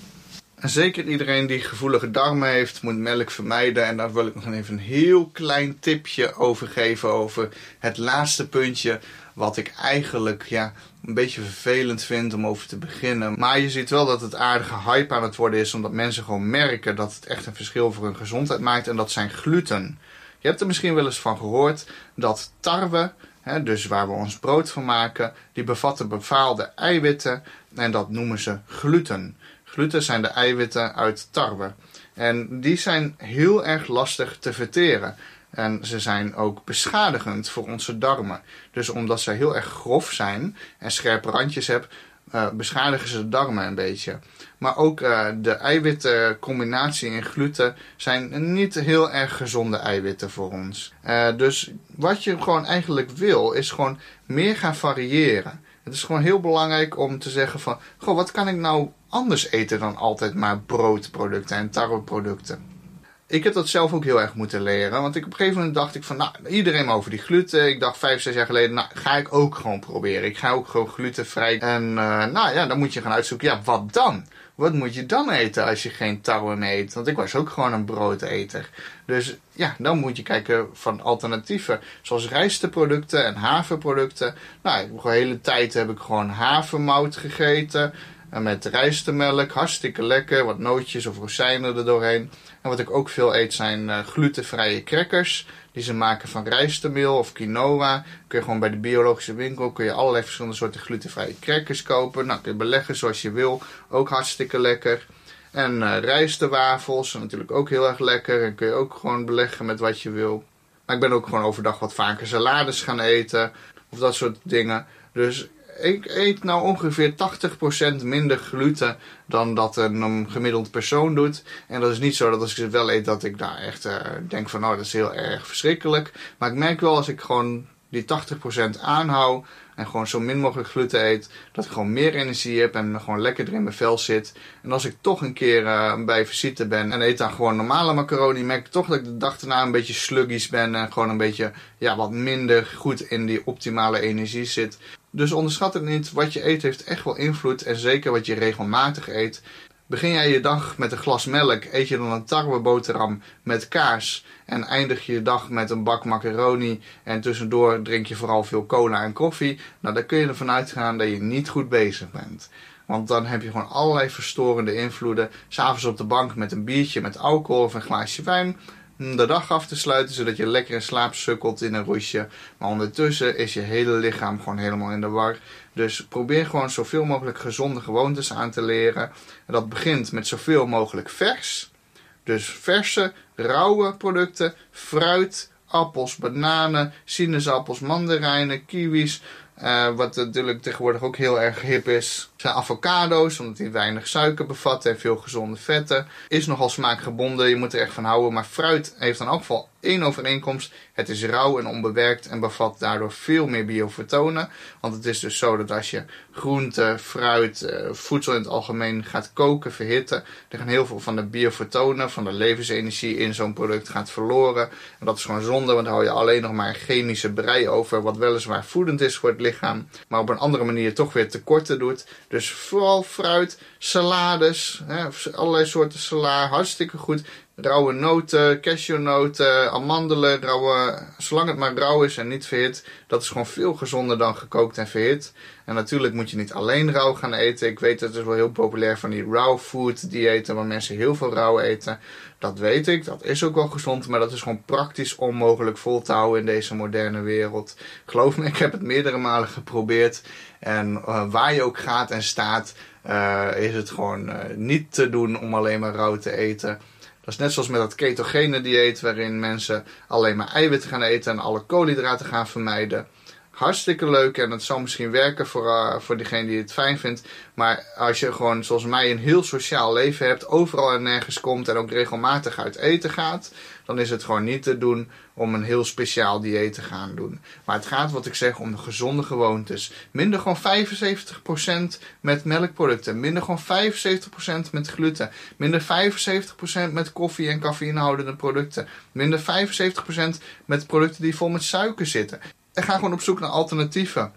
En zeker iedereen die gevoelige darmen heeft, moet melk vermijden. En daar wil ik nog even een heel klein tipje over geven. Over het laatste puntje. Wat ik eigenlijk ja, een beetje vervelend vind om over te beginnen. Maar je ziet wel dat het aardige hype aan het worden is. Omdat mensen gewoon merken dat het echt een verschil voor hun gezondheid maakt. En dat zijn gluten. Je hebt er misschien wel eens van gehoord dat tarwe, dus waar we ons brood van maken, die bevatten bepaalde eiwitten. En dat noemen ze gluten. Gluten zijn de eiwitten uit tarwe. En die zijn heel erg lastig te verteren. En ze zijn ook beschadigend voor onze darmen. Dus omdat ze heel erg grof zijn en scherpe randjes hebben, uh, beschadigen ze de darmen een beetje. Maar ook uh, de eiwittencombinatie in gluten zijn niet heel erg gezonde eiwitten voor ons. Uh, dus wat je gewoon eigenlijk wil, is gewoon meer gaan variëren. Het is gewoon heel belangrijk om te zeggen van, goh, wat kan ik nou anders eten dan altijd maar broodproducten en tarweproducten? Ik heb dat zelf ook heel erg moeten leren. Want ik op een gegeven moment dacht ik van, nou, iedereen over die gluten. Ik dacht vijf, zes jaar geleden, nou, ga ik ook gewoon proberen. Ik ga ook gewoon glutenvrij. En uh, nou ja, dan moet je gaan uitzoeken, ja, wat dan? Wat moet je dan eten als je geen tarwe eet? Want ik was ook gewoon een broodeter. Dus ja, dan moet je kijken van alternatieven. Zoals rijsteproducten en haverproducten. Nou, de hele tijd heb ik gewoon havermout gegeten. En met rijstemelk, hartstikke lekker. Wat nootjes of rozijnen er doorheen. En wat ik ook veel eet zijn uh, glutenvrije crackers. Die ze maken van rijstemeel of quinoa. Kun je gewoon bij de biologische winkel kun je allerlei verschillende soorten glutenvrije crackers kopen. Nou, kun je beleggen zoals je wil. Ook hartstikke lekker. En uh, rijstewafels, natuurlijk ook heel erg lekker. En kun je ook gewoon beleggen met wat je wil. Maar ik ben ook gewoon overdag wat vaker salades gaan eten. Of dat soort dingen. Dus ik eet nou ongeveer 80% minder gluten dan dat een gemiddeld persoon doet. En dat is niet zo dat als ik het wel eet dat ik daar echt uh, denk van nou dat is heel erg verschrikkelijk. Maar ik merk wel als ik gewoon die 80% aanhoud en gewoon zo min mogelijk gluten eet, dat ik gewoon meer energie heb en gewoon lekker in mijn vel zit. En als ik toch een keer uh, bij visite ben en eet dan gewoon normale macaroni, merk ik toch dat ik de dag daarna een beetje sluggish ben en gewoon een beetje ja, wat minder goed in die optimale energie zit. Dus onderschat het niet, wat je eet heeft echt wel invloed en zeker wat je regelmatig eet. Begin jij je dag met een glas melk, eet je dan een tarweboterham met kaas en eindig je je dag met een bak macaroni en tussendoor drink je vooral veel cola en koffie, nou dan kun je ervan uitgaan dat je niet goed bezig bent. Want dan heb je gewoon allerlei verstorende invloeden. S'avonds op de bank met een biertje met alcohol of een glaasje wijn de dag af te sluiten, zodat je lekker in slaap sukkelt in een roesje. Maar ondertussen is je hele lichaam gewoon helemaal in de war. Dus probeer gewoon zoveel mogelijk gezonde gewoontes aan te leren. En dat begint met zoveel mogelijk vers. Dus verse, rauwe producten, fruit, appels, bananen, sinaasappels, mandarijnen, kiwis, uh, wat natuurlijk tegenwoordig ook heel erg hip is, zijn avocado's, omdat die weinig suiker bevatten en veel gezonde vetten. Is nogal smaakgebonden, je moet er echt van houden. Maar fruit heeft in elk geval één overeenkomst. Het is rauw en onbewerkt en bevat daardoor veel meer biofotonen. Want het is dus zo dat als je groente, fruit, uh, voedsel in het algemeen gaat koken, verhitten, dan gaan heel veel van de biofotonen, van de levensenergie in zo'n product gaat verloren. En dat is gewoon zonde, want dan hou je alleen nog maar een chemische brei over, wat weliswaar voedend is voor het lichaam, maar op een andere manier toch weer tekorten doet. Dus vooral fruit, salades, hè, allerlei soorten sla, hartstikke goed rauwe noten, cashewnoten, amandelen, rauwe, zolang het maar rauw is en niet verhit, dat is gewoon veel gezonder dan gekookt en verhit. En natuurlijk moet je niet alleen rauw gaan eten. Ik weet dat het wel heel populair van die raw food diëten, waar mensen heel veel rauw eten. Dat weet ik, dat is ook wel gezond, maar dat is gewoon praktisch onmogelijk vol te houden in deze moderne wereld. Geloof me, ik heb het meerdere malen geprobeerd. En uh, waar je ook gaat en staat, uh, is het gewoon uh, niet te doen om alleen maar rauw te eten. Dat is net zoals met dat ketogene dieet, waarin mensen alleen maar eiwitten gaan eten en alle koolhydraten gaan vermijden. Hartstikke leuk en het zal misschien werken voor, uh, voor diegene die het fijn vindt. Maar als je gewoon, zoals mij, een heel sociaal leven hebt, overal en nergens komt en ook regelmatig uit eten gaat, dan is het gewoon niet te doen om een heel speciaal dieet te gaan doen. Maar het gaat, wat ik zeg, om de gezonde gewoontes. Minder gewoon 75% met melkproducten. Minder gewoon 75% met gluten. Minder 75% met koffie en cafeïnehoudende producten. Minder 75% met producten die vol met suiker zitten. En ga gewoon op zoek naar alternatieven.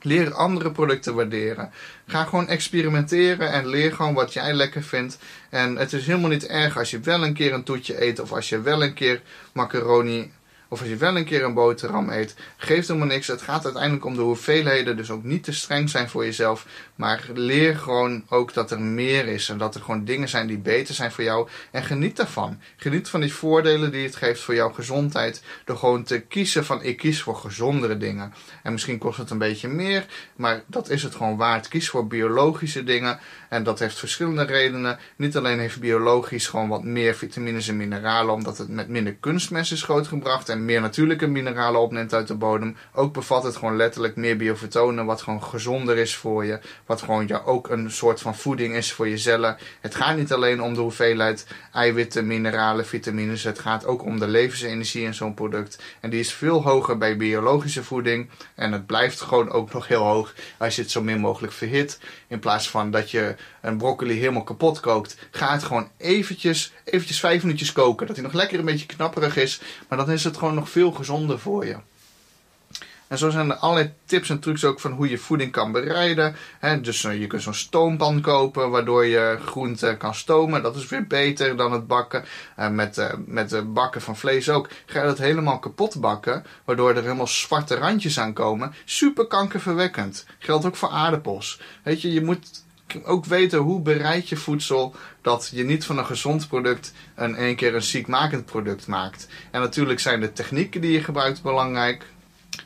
Leer andere producten waarderen. Ga gewoon experimenteren en leer gewoon wat jij lekker vindt. En het is helemaal niet erg als je wel een keer een toetje eet of als je wel een keer macaroni of als je wel een keer een boterham eet, geeft helemaal niks. Het gaat uiteindelijk om de hoeveelheden, dus ook niet te streng zijn voor jezelf. Maar leer gewoon ook dat er meer is en dat er gewoon dingen zijn die beter zijn voor jou. En geniet daarvan. Geniet van die voordelen die het geeft voor jouw gezondheid. Door gewoon te kiezen van ik kies voor gezondere dingen. En misschien kost het een beetje meer, maar dat is het gewoon waard. Kies voor biologische dingen. En dat heeft verschillende redenen. Niet alleen heeft biologisch gewoon wat meer vitamines en mineralen, omdat het met minder kunstmest is grootgebracht en meer natuurlijke mineralen opneemt uit de bodem. Ook bevat het gewoon letterlijk meer biofotonen, wat gewoon gezonder is voor je. Wat gewoon ja, ook een soort van voeding is voor je cellen. Het gaat niet alleen om de hoeveelheid eiwitten, mineralen, vitamines. Het gaat ook om de levensenergie in zo'n product. En die is veel hoger bij biologische voeding. En het blijft gewoon ook nog heel hoog als je het zo min mogelijk verhit. In plaats van dat je een broccoli helemaal kapot kookt, ga het gewoon eventjes, eventjes vijf minuutjes koken. Dat hij nog lekker een beetje knapperig is. Maar dan is het gewoon nog veel gezonder voor je. En zo zijn er allerlei tips en trucs ook van hoe je voeding kan bereiden. dus eh, je kunt zo'n stoompan kopen waardoor je groenten kan stomen. Dat is weer beter dan het bakken. Met, uh, met bakken van vlees ook. Ga je dat helemaal kapot bakken, waardoor er helemaal zwarte randjes aan komen. Super kankerverwekkend. Geldt ook voor aardappels. Weet je, je moet ook weten hoe bereid je voedsel dat je niet van een gezond product een één keer een ziekmakend product maakt. En natuurlijk zijn de technieken die je gebruikt belangrijk.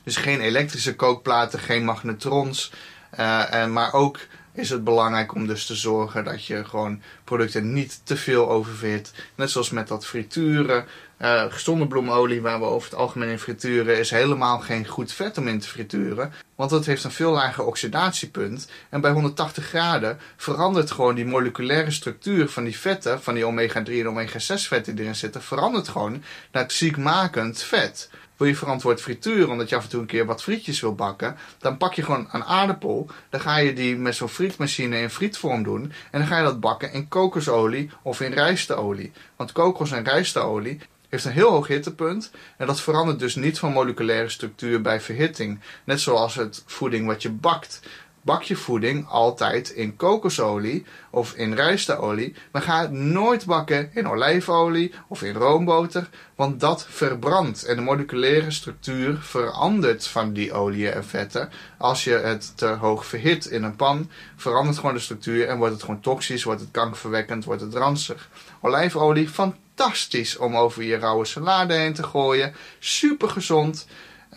Dus geen elektrische kookplaten, geen magnetrons. Uh, en, maar ook is het belangrijk om dus te zorgen dat je gewoon producten niet te veel overveert. Net zoals met dat frituren. Uh, zonnebloemolie, waar we over het algemeen in frituren, is helemaal geen goed vet om in te frituren. Want het heeft een veel lager oxidatiepunt. En bij 180 graden verandert gewoon die moleculaire structuur van die vetten, van die omega-3 en omega-6 vetten die erin zitten, verandert gewoon naar ziekmakend vet wil je verantwoord frituren, omdat je af en toe een keer wat frietjes wil bakken, dan pak je gewoon een aardappel, dan ga je die met zo'n frietmachine in frietvorm doen en dan ga je dat bakken in kokosolie of in rijsteolie. Want kokos- en rijsteolie heeft een heel hoog hittepunt en dat verandert dus niet van moleculaire structuur bij verhitting. Net zoals het voeding wat je bakt bak je voeding altijd in kokosolie of in rijsteolie. Maar ga het nooit bakken in olijfolie of in roomboter, want dat verbrandt. En de moleculaire structuur verandert van die oliën en vetten. Als je het te hoog verhit in een pan, verandert gewoon de structuur en wordt het gewoon toxisch, wordt het kankerverwekkend, wordt het ranzig. Olijfolie, fantastisch om over je rauwe salade heen te gooien. Super gezond,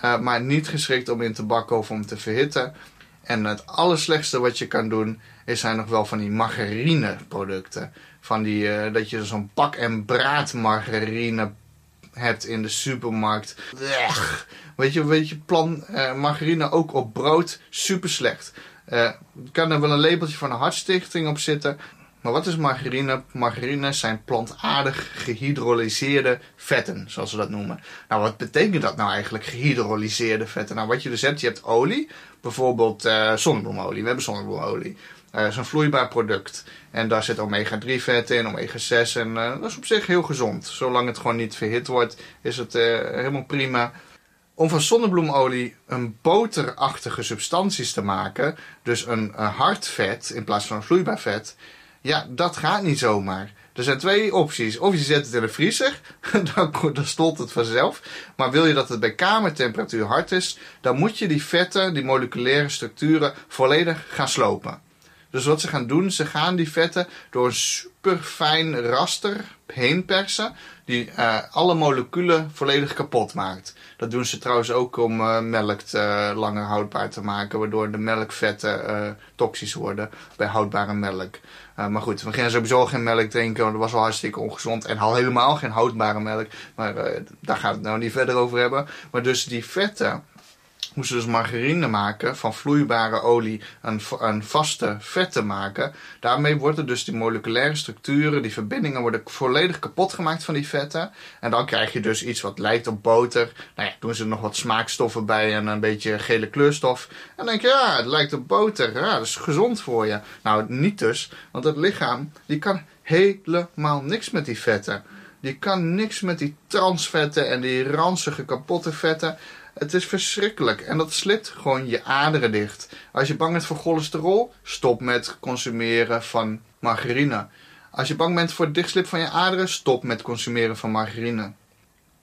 uh, maar niet geschikt om in te bakken of om te verhitten. En het allerslechtste wat je kan doen, is zijn nog wel van die margarine producten. Van die, uh, dat je zo'n pak- en braadmargarine hebt in de supermarkt. Weet je, weet je plan uh, margarine ook op brood, super slecht. Uh, kan er wel een labeltje van een hartstichting op zitten. Maar wat is margarine? Margarine zijn plantaardig gehydrolyseerde vetten, zoals ze dat noemen. Nou, wat betekent dat nou eigenlijk, gehydrolyseerde vetten? Nou, wat je dus hebt, je hebt olie, bijvoorbeeld uh, zonnebloemolie. We hebben zonnebloemolie. Uh, dat is een vloeibaar product. En daar zit omega-3 vetten in, omega-6. En uh, dat is op zich heel gezond. Zolang het gewoon niet verhit wordt, is het helemaal prima. Om van zonnebloemolie een boterachtige substanties te maken, dus een, een hard vet in plaats van een vloeibaar vet, ja, dat gaat niet zomaar. Er zijn twee opties. Of je zet het in de vriezer, dan, dan stolt het vanzelf. Maar wil je dat het bij kamertemperatuur hard is, dan moet je die vetten, die moleculaire structuren, volledig gaan slopen. Dus wat ze gaan doen, ze gaan die vetten door een super fijn raster heen persen, die uh, alle moleculen volledig kapot maakt. Dat doen ze trouwens ook om uh, melk te, uh, langer houdbaar te maken, waardoor de melkvetten toxisch worden bij houdbare melk. maar goed, we gaan sowieso geen melk drinken, want dat was al hartstikke ongezond. En al helemaal geen houdbare melk, maar daar gaat het nou niet verder over hebben. Maar dus die vetten moesten dus margarine maken van vloeibare olie een vaste vet te maken. Daarmee worden dus die moleculaire structuren, die verbindingen worden volledig kapot gemaakt van die vetten. En dan krijg je dus iets wat lijkt op boter. Nou ja, doen ze er nog wat smaakstoffen bij en een beetje gele kleurstof. En dan denk je, ja, het lijkt op boter. Ja, dat is gezond voor je. Nou, niet dus, want het lichaam, die kan helemaal niks met die vetten. Die kan niks met die transvetten en die ranzige kapotte vetten. Het is verschrikkelijk en dat slipt gewoon je aderen dicht. Als je bang bent voor cholesterol, stop met consumeren van margarine. Als je bang bent voor het dichtslip van je aderen, stop met consumeren van margarine.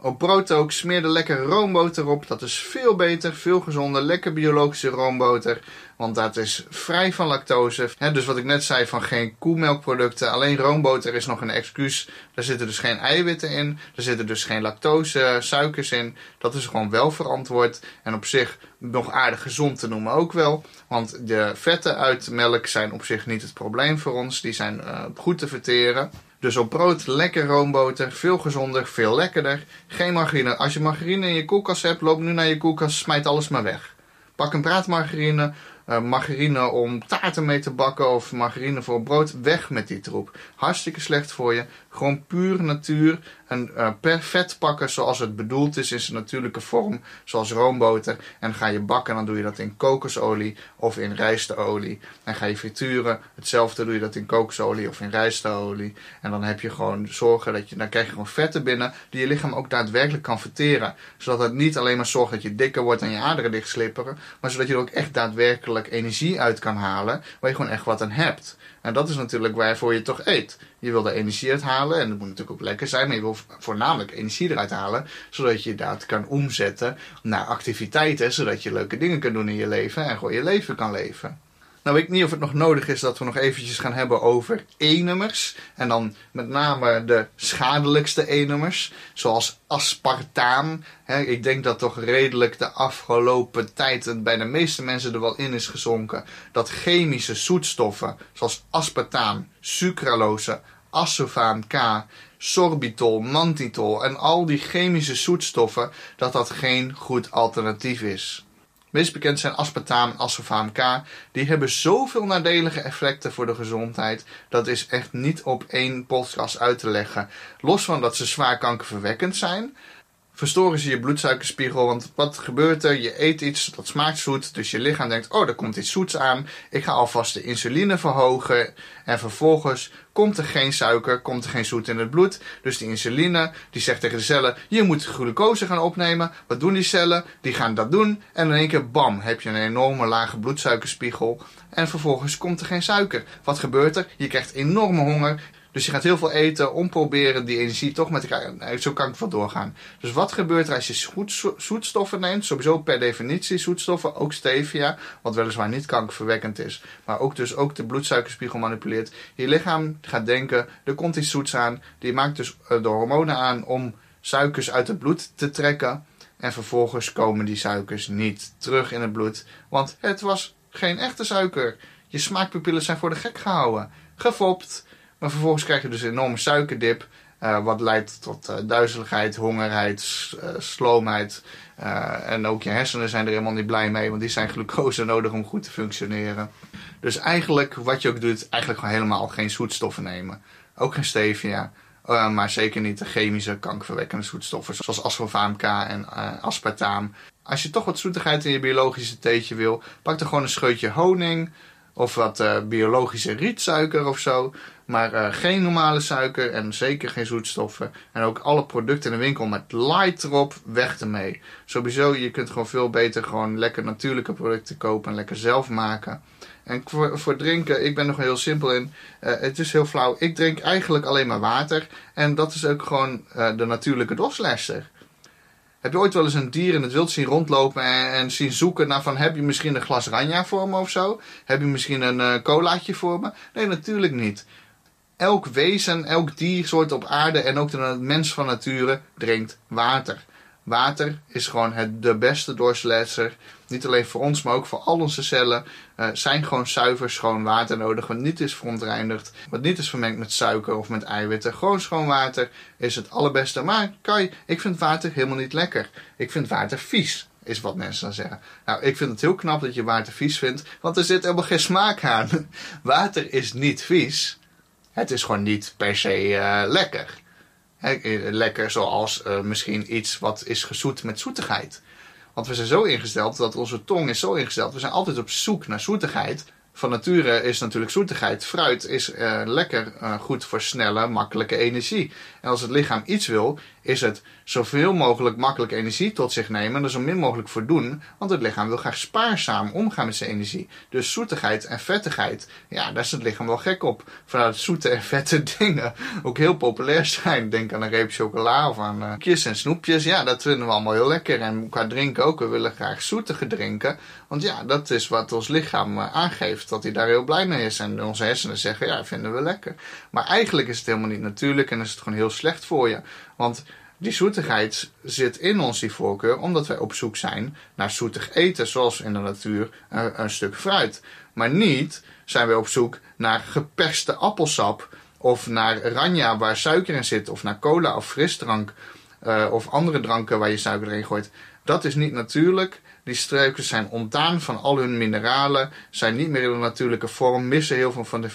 Op brood ook, smeer er lekker roomboter op. Dat is veel beter, veel gezonder. Lekker biologische roomboter. Want dat is vrij van lactose. dus wat ik net zei van geen koemelkproducten. Alleen roomboter is nog een excuus. Daar zitten dus geen eiwitten in. Er zitten dus geen lactose, suikers in. Dat is gewoon wel verantwoord. En op zich nog aardig gezond te noemen ook wel. Want de vetten uit melk zijn op zich niet het probleem voor ons. Die zijn uh, goed te verteren. Dus op brood lekker roomboter, veel gezonder, veel lekkerder. Geen margarine. Als je margarine in je koelkast hebt, loop nu naar je koelkast, smijt alles maar weg. Pak een praatmargarine, uh, margarine om taarten mee te bakken of margarine voor brood. Weg met die troep. Hartstikke slecht voor je. Gewoon puur natuur. En uh, per vet pakken zoals het bedoeld is in zijn natuurlijke vorm. Zoals roomboter. En ga je bakken. Dan doe je dat in kokosolie of in rijsteolie. En ga je frituren. Hetzelfde doe je dat in kokosolie of in rijsteolie. En dan heb je gewoon zorgen dat je. Dan krijg je gewoon vetten binnen. Die je lichaam ook daadwerkelijk kan verteren. Zodat het niet alleen maar zorgt dat je dikker wordt en je aderen dicht slipperen. Maar zodat je er ook echt daadwerkelijk energie uit kan halen. Waar je gewoon echt wat aan hebt. En dat is natuurlijk waarvoor je toch eet. Je wil er energie uit halen en dat moet natuurlijk ook lekker zijn, maar je wil voornamelijk energie eruit halen, zodat je dat kan omzetten naar activiteiten, zodat je leuke dingen kan doen in je leven en gewoon je leven kan leven. Nou weet ik niet of het nog nodig is dat we nog eventjes gaan hebben over E-nummers. En dan met name de schadelijkste E-nummers. Zoals aspartaam. ik denk dat toch redelijk de afgelopen tijd bij de meeste mensen er wel in is gezonken. Dat chemische zoetstoffen zoals aspartaam, sucralose, aspartaam K, sorbitol, mantitol en al die chemische zoetstoffen, dat dat geen goed alternatief is. Meest bekend zijn aspartaam en aspartaam K. Die hebben zoveel nadelige effecten voor de gezondheid. Dat is echt niet op één podcast uit te leggen. Los van dat ze zwaar kankerverwekkend zijn, verstoren ze je bloedsuikerspiegel. Want wat gebeurt er? Je eet iets dat smaakt zoet, dus je lichaam denkt: oh, er komt iets zoets aan. Ik ga alvast de insuline verhogen. En vervolgens komt er geen suiker, komt er geen zoet in het bloed. Dus die insuline die zegt tegen de cellen: je moet glucose gaan opnemen. Wat doen die cellen? Die gaan dat doen. En in één keer, bam, heb je een enorme lage bloedsuikerspiegel. En vervolgens komt er geen suiker. Wat gebeurt er? Je krijgt enorme honger. Dus je gaat heel veel eten om proberen die energie toch met. Nou, zo kan ik wel doorgaan. Dus wat gebeurt er als je zoetstoffen neemt? Sowieso per definitie zoetstoffen, ook stevia, wat weliswaar niet kankerverwekkend is, maar ook dus ook de bloedsuikerspiegel manipuleert. Je lichaam gaat denken, er komt iets zoets aan. Die maakt dus eh, de hormonen aan om suikers uit het bloed te trekken. En vervolgens komen die suikers niet terug in het bloed, want het was geen echte suiker. Je smaakpapillen zijn voor de gek gehouden. Gefopt. Maar vervolgens krijg je dus een enorme suikerdip. Uh, wat leidt tot uh, duizeligheid, hongerheid, uh, sloomheid. en ook je hersenen zijn er helemaal niet blij mee, want die zijn glucose nodig om goed te functioneren. Dus eigenlijk, wat je ook doet, eigenlijk gewoon helemaal geen zoetstoffen nemen. Ook geen stevia, maar zeker niet de chemische kankerverwekkende zoetstoffen, zoals aspartaam K en aspartaam. Als je toch wat zoetigheid in je biologische theetje wil, pak er gewoon een scheutje honing of wat biologische rietsuiker of zo. Maar uh, geen normale suiker en zeker geen zoetstoffen. En ook alle producten in de winkel met light erop, weg ermee. Sowieso, je kunt gewoon veel beter gewoon lekker natuurlijke producten kopen en lekker zelf maken. En voor, drinken, ik ben nog heel simpel in. Uh, het is heel flauw. Ik drink eigenlijk alleen maar water. En dat is ook gewoon de natuurlijke doslesser. Heb je ooit wel eens een dier in het wild zien rondlopen en, en, zien zoeken naar van heb je misschien een glas ranja voor me of zo? Heb je misschien een uh, colaatje voor me? Nee, natuurlijk niet elk wezen, elk diersoort op aarde en ook de mens van nature drinkt water. Water is gewoon het, de beste doorsletser. Niet alleen voor ons, maar ook voor al onze cellen. Uh, zijn gewoon zuiver schoon water nodig. Wat niet is verontreinigd. Wat niet is vermengd met suiker of met eiwitten. Gewoon schoon water is het allerbeste. Maar Kai, ik vind water helemaal niet lekker. Ik vind water vies. Is wat mensen dan zeggen. Nou, ik vind het heel knap dat je water vies vindt. Want er zit helemaal geen smaak aan. Water is niet vies. Het is gewoon niet per se uh, lekker. Eh, lekker zoals uh, misschien iets wat is gezoet met zoetigheid. Want we zijn zo ingesteld dat onze tong is zo ingesteld. We zijn altijd op zoek naar zoetigheid. van nature is natuurlijk zoetigheid. Fruit is uh, lekker goed voor snelle, makkelijke energie. En als het lichaam iets wil, is het zoveel mogelijk makkelijke energie tot zich nemen en er zo min mogelijk voor doen. Want het lichaam wil graag spaarzaam omgaan met zijn energie. Dus zoetigheid en vettigheid, ja, daar is het lichaam wel gek op. Vanuit zoete en vette dingen ook heel populair zijn. Denk aan een reep chocola of aan uh, kies en snoepjes. Ja, dat vinden we allemaal heel lekker. En qua drinken ook. We willen graag zoetige drinken. Want ja, dat is wat ons lichaam aangeeft dat hij daar heel blij mee is. En onze hersenen zeggen, ja, vinden we lekker. Maar eigenlijk is het helemaal niet natuurlijk en is het gewoon heel slecht voor je. Want die zoetigheid zit in ons, die voorkeur, omdat wij op zoek zijn naar zoetig eten, zoals in de natuur een, stuk fruit. Maar niet zijn wij op zoek naar geperste appelsap of naar ranja waar suiker in zit, of naar cola of frisdrank uh, of andere dranken waar je suiker in gooit. Dat is niet natuurlijk. Die struiken zijn ontdaan van al hun mineralen, zijn niet meer in de natuurlijke vorm, missen heel veel van de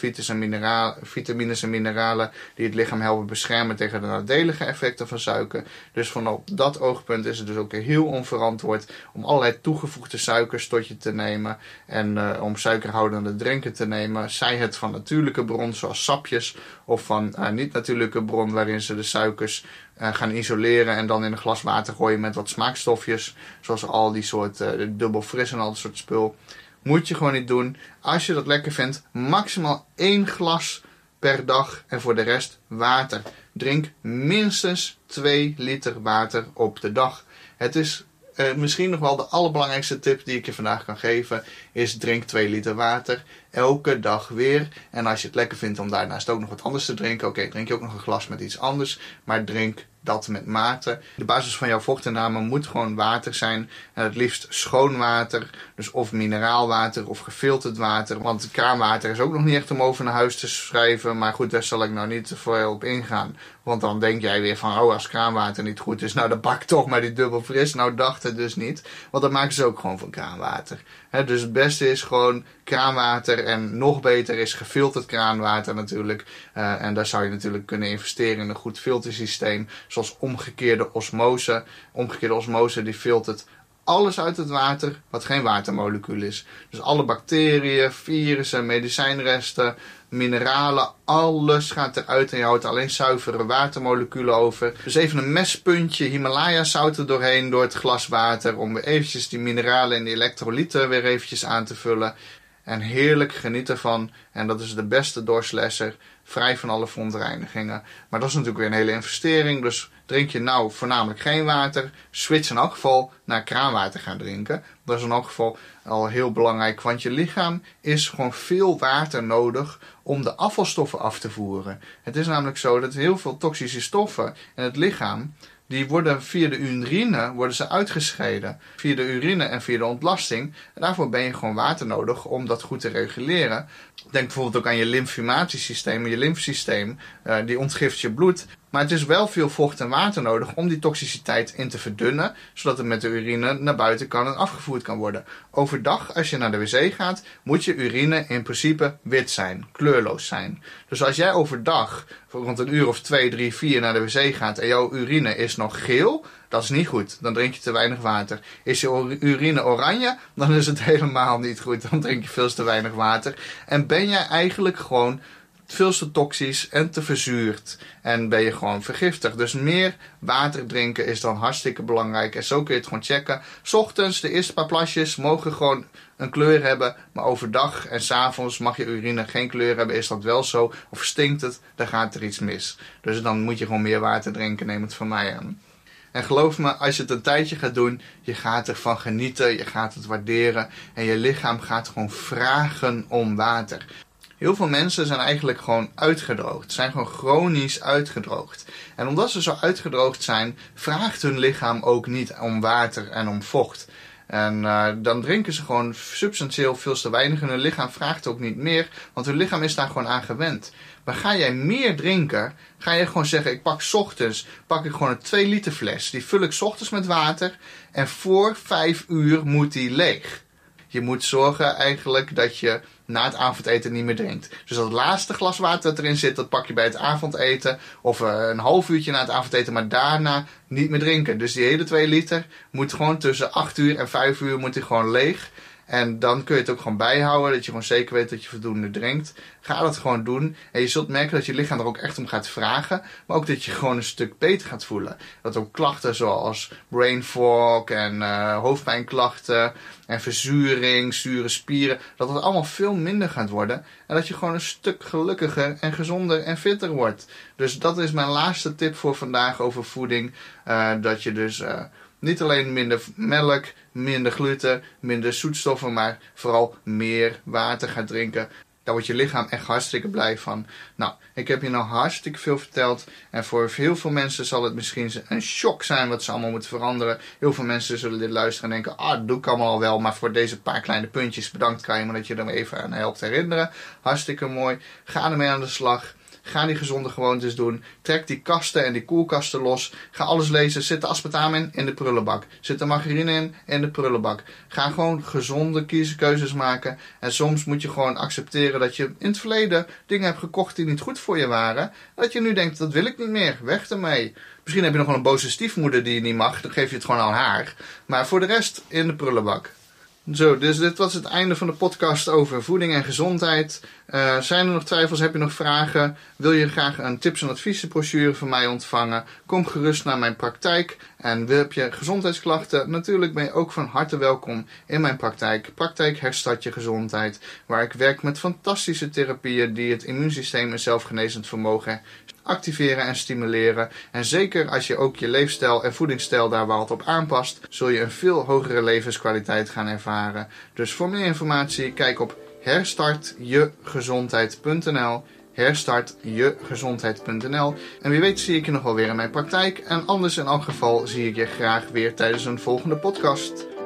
vitamines en mineralen die het lichaam helpen beschermen tegen de nadelige effecten van suiker. Dus vanaf dat oogpunt is het dus ook heel onverantwoord om allerlei toegevoegde suikers tot je te nemen en uh, om suikerhoudende drinken te nemen. Zij het van natuurlijke bron zoals sapjes of van uh, niet-natuurlijke bron waarin ze de suikers uh, gaan isoleren en dan in een glas water gooien met wat smaakstofjes. Zoals al die soort uh, dubbel fris en al dat soort spul. Moet je gewoon niet doen. Als je dat lekker vindt, maximaal één glas per dag en voor de rest water. Drink minstens 2 liter water op de dag. Het is uh, misschien nog wel de allerbelangrijkste tip die ik je vandaag kan geven. Is drink 2 liter water. Elke dag weer. En als je het lekker vindt om daarnaast ook nog wat anders te drinken. Oké, drink je ook nog een glas met iets anders. Maar drink dat met mate. De basis van jouw vochtinname moet gewoon water zijn. En het liefst schoon water. Dus of mineraalwater of gefilterd water. Want kraanwater is ook nog niet echt om over naar huis te schrijven. Maar goed, daar zal ik nou niet te veel op ingaan. Want dan denk jij weer van, oh als kraanwater niet goed is, nou dan bak toch maar die dubbel fris. Nou dacht het dus niet. Want dat maken ze ook gewoon van kraanwater. Dus het beste is gewoon kraanwater en nog beter is gefilterd kraanwater natuurlijk. Uh, en daar zou je natuurlijk kunnen investeren in een goed filtersysteem. Zoals omgekeerde osmose. Omgekeerde osmose die filtert alles uit het water wat geen watermolecuul is. Dus alle bacteriën, virussen, medicijnresten, mineralen, alles gaat eruit en je houdt alleen zuivere watermoleculen over. Dus even een mespuntje Himalaya zout er doorheen door het glas water om weer eventjes die mineralen en die elektrolyten weer eventjes aan te vullen. En heerlijk geniet ervan. En dat is de beste doorslesser. Vrij van alle verontreinigingen. Maar dat is natuurlijk weer een hele investering. Dus drink je nou voornamelijk geen water. Switch in elk geval naar kraanwater gaan drinken. Dat is in elk geval al heel belangrijk. Want je lichaam is gewoon veel water nodig om de afvalstoffen af te voeren. Het is namelijk zo dat heel veel toxische stoffen in het lichaam die worden via de urine worden ze uitgescheiden. Via de urine en via de ontlasting. Daarvoor ben je gewoon water nodig om dat goed te reguleren. Denk bijvoorbeeld ook aan je lymfematisch systeem. Je lymfsysteem, uh, die ontgift je bloed. Maar het is wel veel vocht en water nodig om die toxiciteit in te verdunnen, zodat het met de urine naar buiten kan en afgevoerd kan worden. Overdag, als je naar de wc gaat, moet je urine in principe wit zijn, kleurloos zijn. Dus als jij overdag rond een uur of twee, drie, vier naar de wc gaat en jouw urine is nog geel, dat is niet goed. Dan drink je te weinig water. Is je urine oranje, dan is het helemaal niet goed. Dan drink je veel te weinig water. En ben jij eigenlijk gewoon veel te toxisch en te verzuurd. En ben je gewoon vergiftigd. Dus meer water drinken is dan hartstikke belangrijk. En zo kun je het gewoon checken. Ochtends, de eerste paar plasjes mogen gewoon een kleur hebben. Maar overdag en s'avonds mag je urine geen kleur hebben. Is dat wel zo? Of stinkt het? Dan gaat er iets mis. Dus dan moet je gewoon meer water drinken. Neem het van mij aan. En geloof me, als je het een tijdje gaat doen, je gaat ervan genieten, je gaat het waarderen en je lichaam gaat gewoon vragen om water. Heel veel mensen zijn eigenlijk gewoon uitgedroogd. Zijn gewoon chronisch uitgedroogd. En omdat ze zo uitgedroogd zijn, vraagt hun lichaam ook niet om water en om vocht. En uh, dan drinken ze gewoon substantieel veel te weinig. En hun lichaam vraagt ook niet meer, want hun lichaam is daar gewoon aan gewend. Maar ga jij meer drinken, ga je gewoon zeggen: ik pak ochtends pak ik gewoon een 2 liter fles. Die vul ik ochtends met water. En voor 5 uur moet die leeg. Je moet zorgen eigenlijk dat je na het avondeten niet meer drinkt. Dus dat laatste glas water dat erin zit, dat pak je bij het avondeten. Of uh, een half uurtje na het avondeten, maar daarna niet meer drinken. Dus die hele 2 liter moet gewoon tussen 8 uur en 5 uur moet die gewoon leeg. En dan kun je het ook gewoon bijhouden, dat je gewoon zeker weet dat je voldoende drinkt. Ga dat gewoon doen. En je zult merken dat je lichaam er ook echt om gaat vragen. Maar ook dat je gewoon een stuk beter gaat voelen. Dat ook klachten zoals brain fog en uh, hoofdpijnklachten en verzuring, zure spieren, dat het allemaal veel minder gaat worden. En dat je gewoon een stuk gelukkiger en gezonder en fitter wordt. Dus dat is mijn laatste tip voor vandaag over voeding. Uh, dat je dus uh, niet alleen minder melk, minder gluten, minder zoetstoffen, maar vooral meer water gaat drinken. Daar wordt je lichaam echt hartstikke blij van. Nou, ik heb je nou hartstikke veel verteld. En voor heel veel mensen zal het misschien een shock zijn wat ze allemaal moeten veranderen. Heel veel mensen zullen dit luisteren en denken: ah, doe ik allemaal al wel. Maar voor deze paar kleine puntjes bedankt, Kai, dat je er even aan helpt herinneren. Hartstikke mooi. Ga ermee aan de slag. Ga die gezonde gewoontes doen. Trek die kasten en die koelkasten los. Ga alles lezen. Zit de aspartame in? In de prullenbak. Zit de margarine in? In de prullenbak. Ga gewoon gezonde kiezekeuzes maken. En soms moet je gewoon accepteren dat je in het verleden dingen hebt gekocht die niet goed voor je waren. Dat je nu denkt, dat wil ik niet meer. Weg ermee. Misschien heb je nog wel een boze stiefmoeder die je niet mag. Dan geef je het gewoon aan haar. Maar voor de rest in de prullenbak. Zo, dus dit was het einde van de podcast over voeding en gezondheid. Uh, zijn er nog twijfels? Heb je nog vragen? Wil je graag een tips- en adviezenbrochure van mij ontvangen? Kom gerust naar mijn praktijk. En heb je gezondheidsklachten? Natuurlijk ben je ook van harte welkom in mijn praktijk. Praktijk Herstart Je Gezondheid. Waar ik werk met fantastische therapieën die het immuunsysteem en zelfgenezend vermogen activeren en stimuleren. En zeker als je ook je leefstijl en voedingsstijl daar wat op aanpast, zul je een veel hogere levenskwaliteit gaan ervaren. Dus voor meer informatie kijk op herstartjegezondheid.nl herstartjegezondheid.nl En wie weet zie ik je nog wel weer in mijn praktijk. En anders in elk geval zie ik je graag weer tijdens een volgende podcast.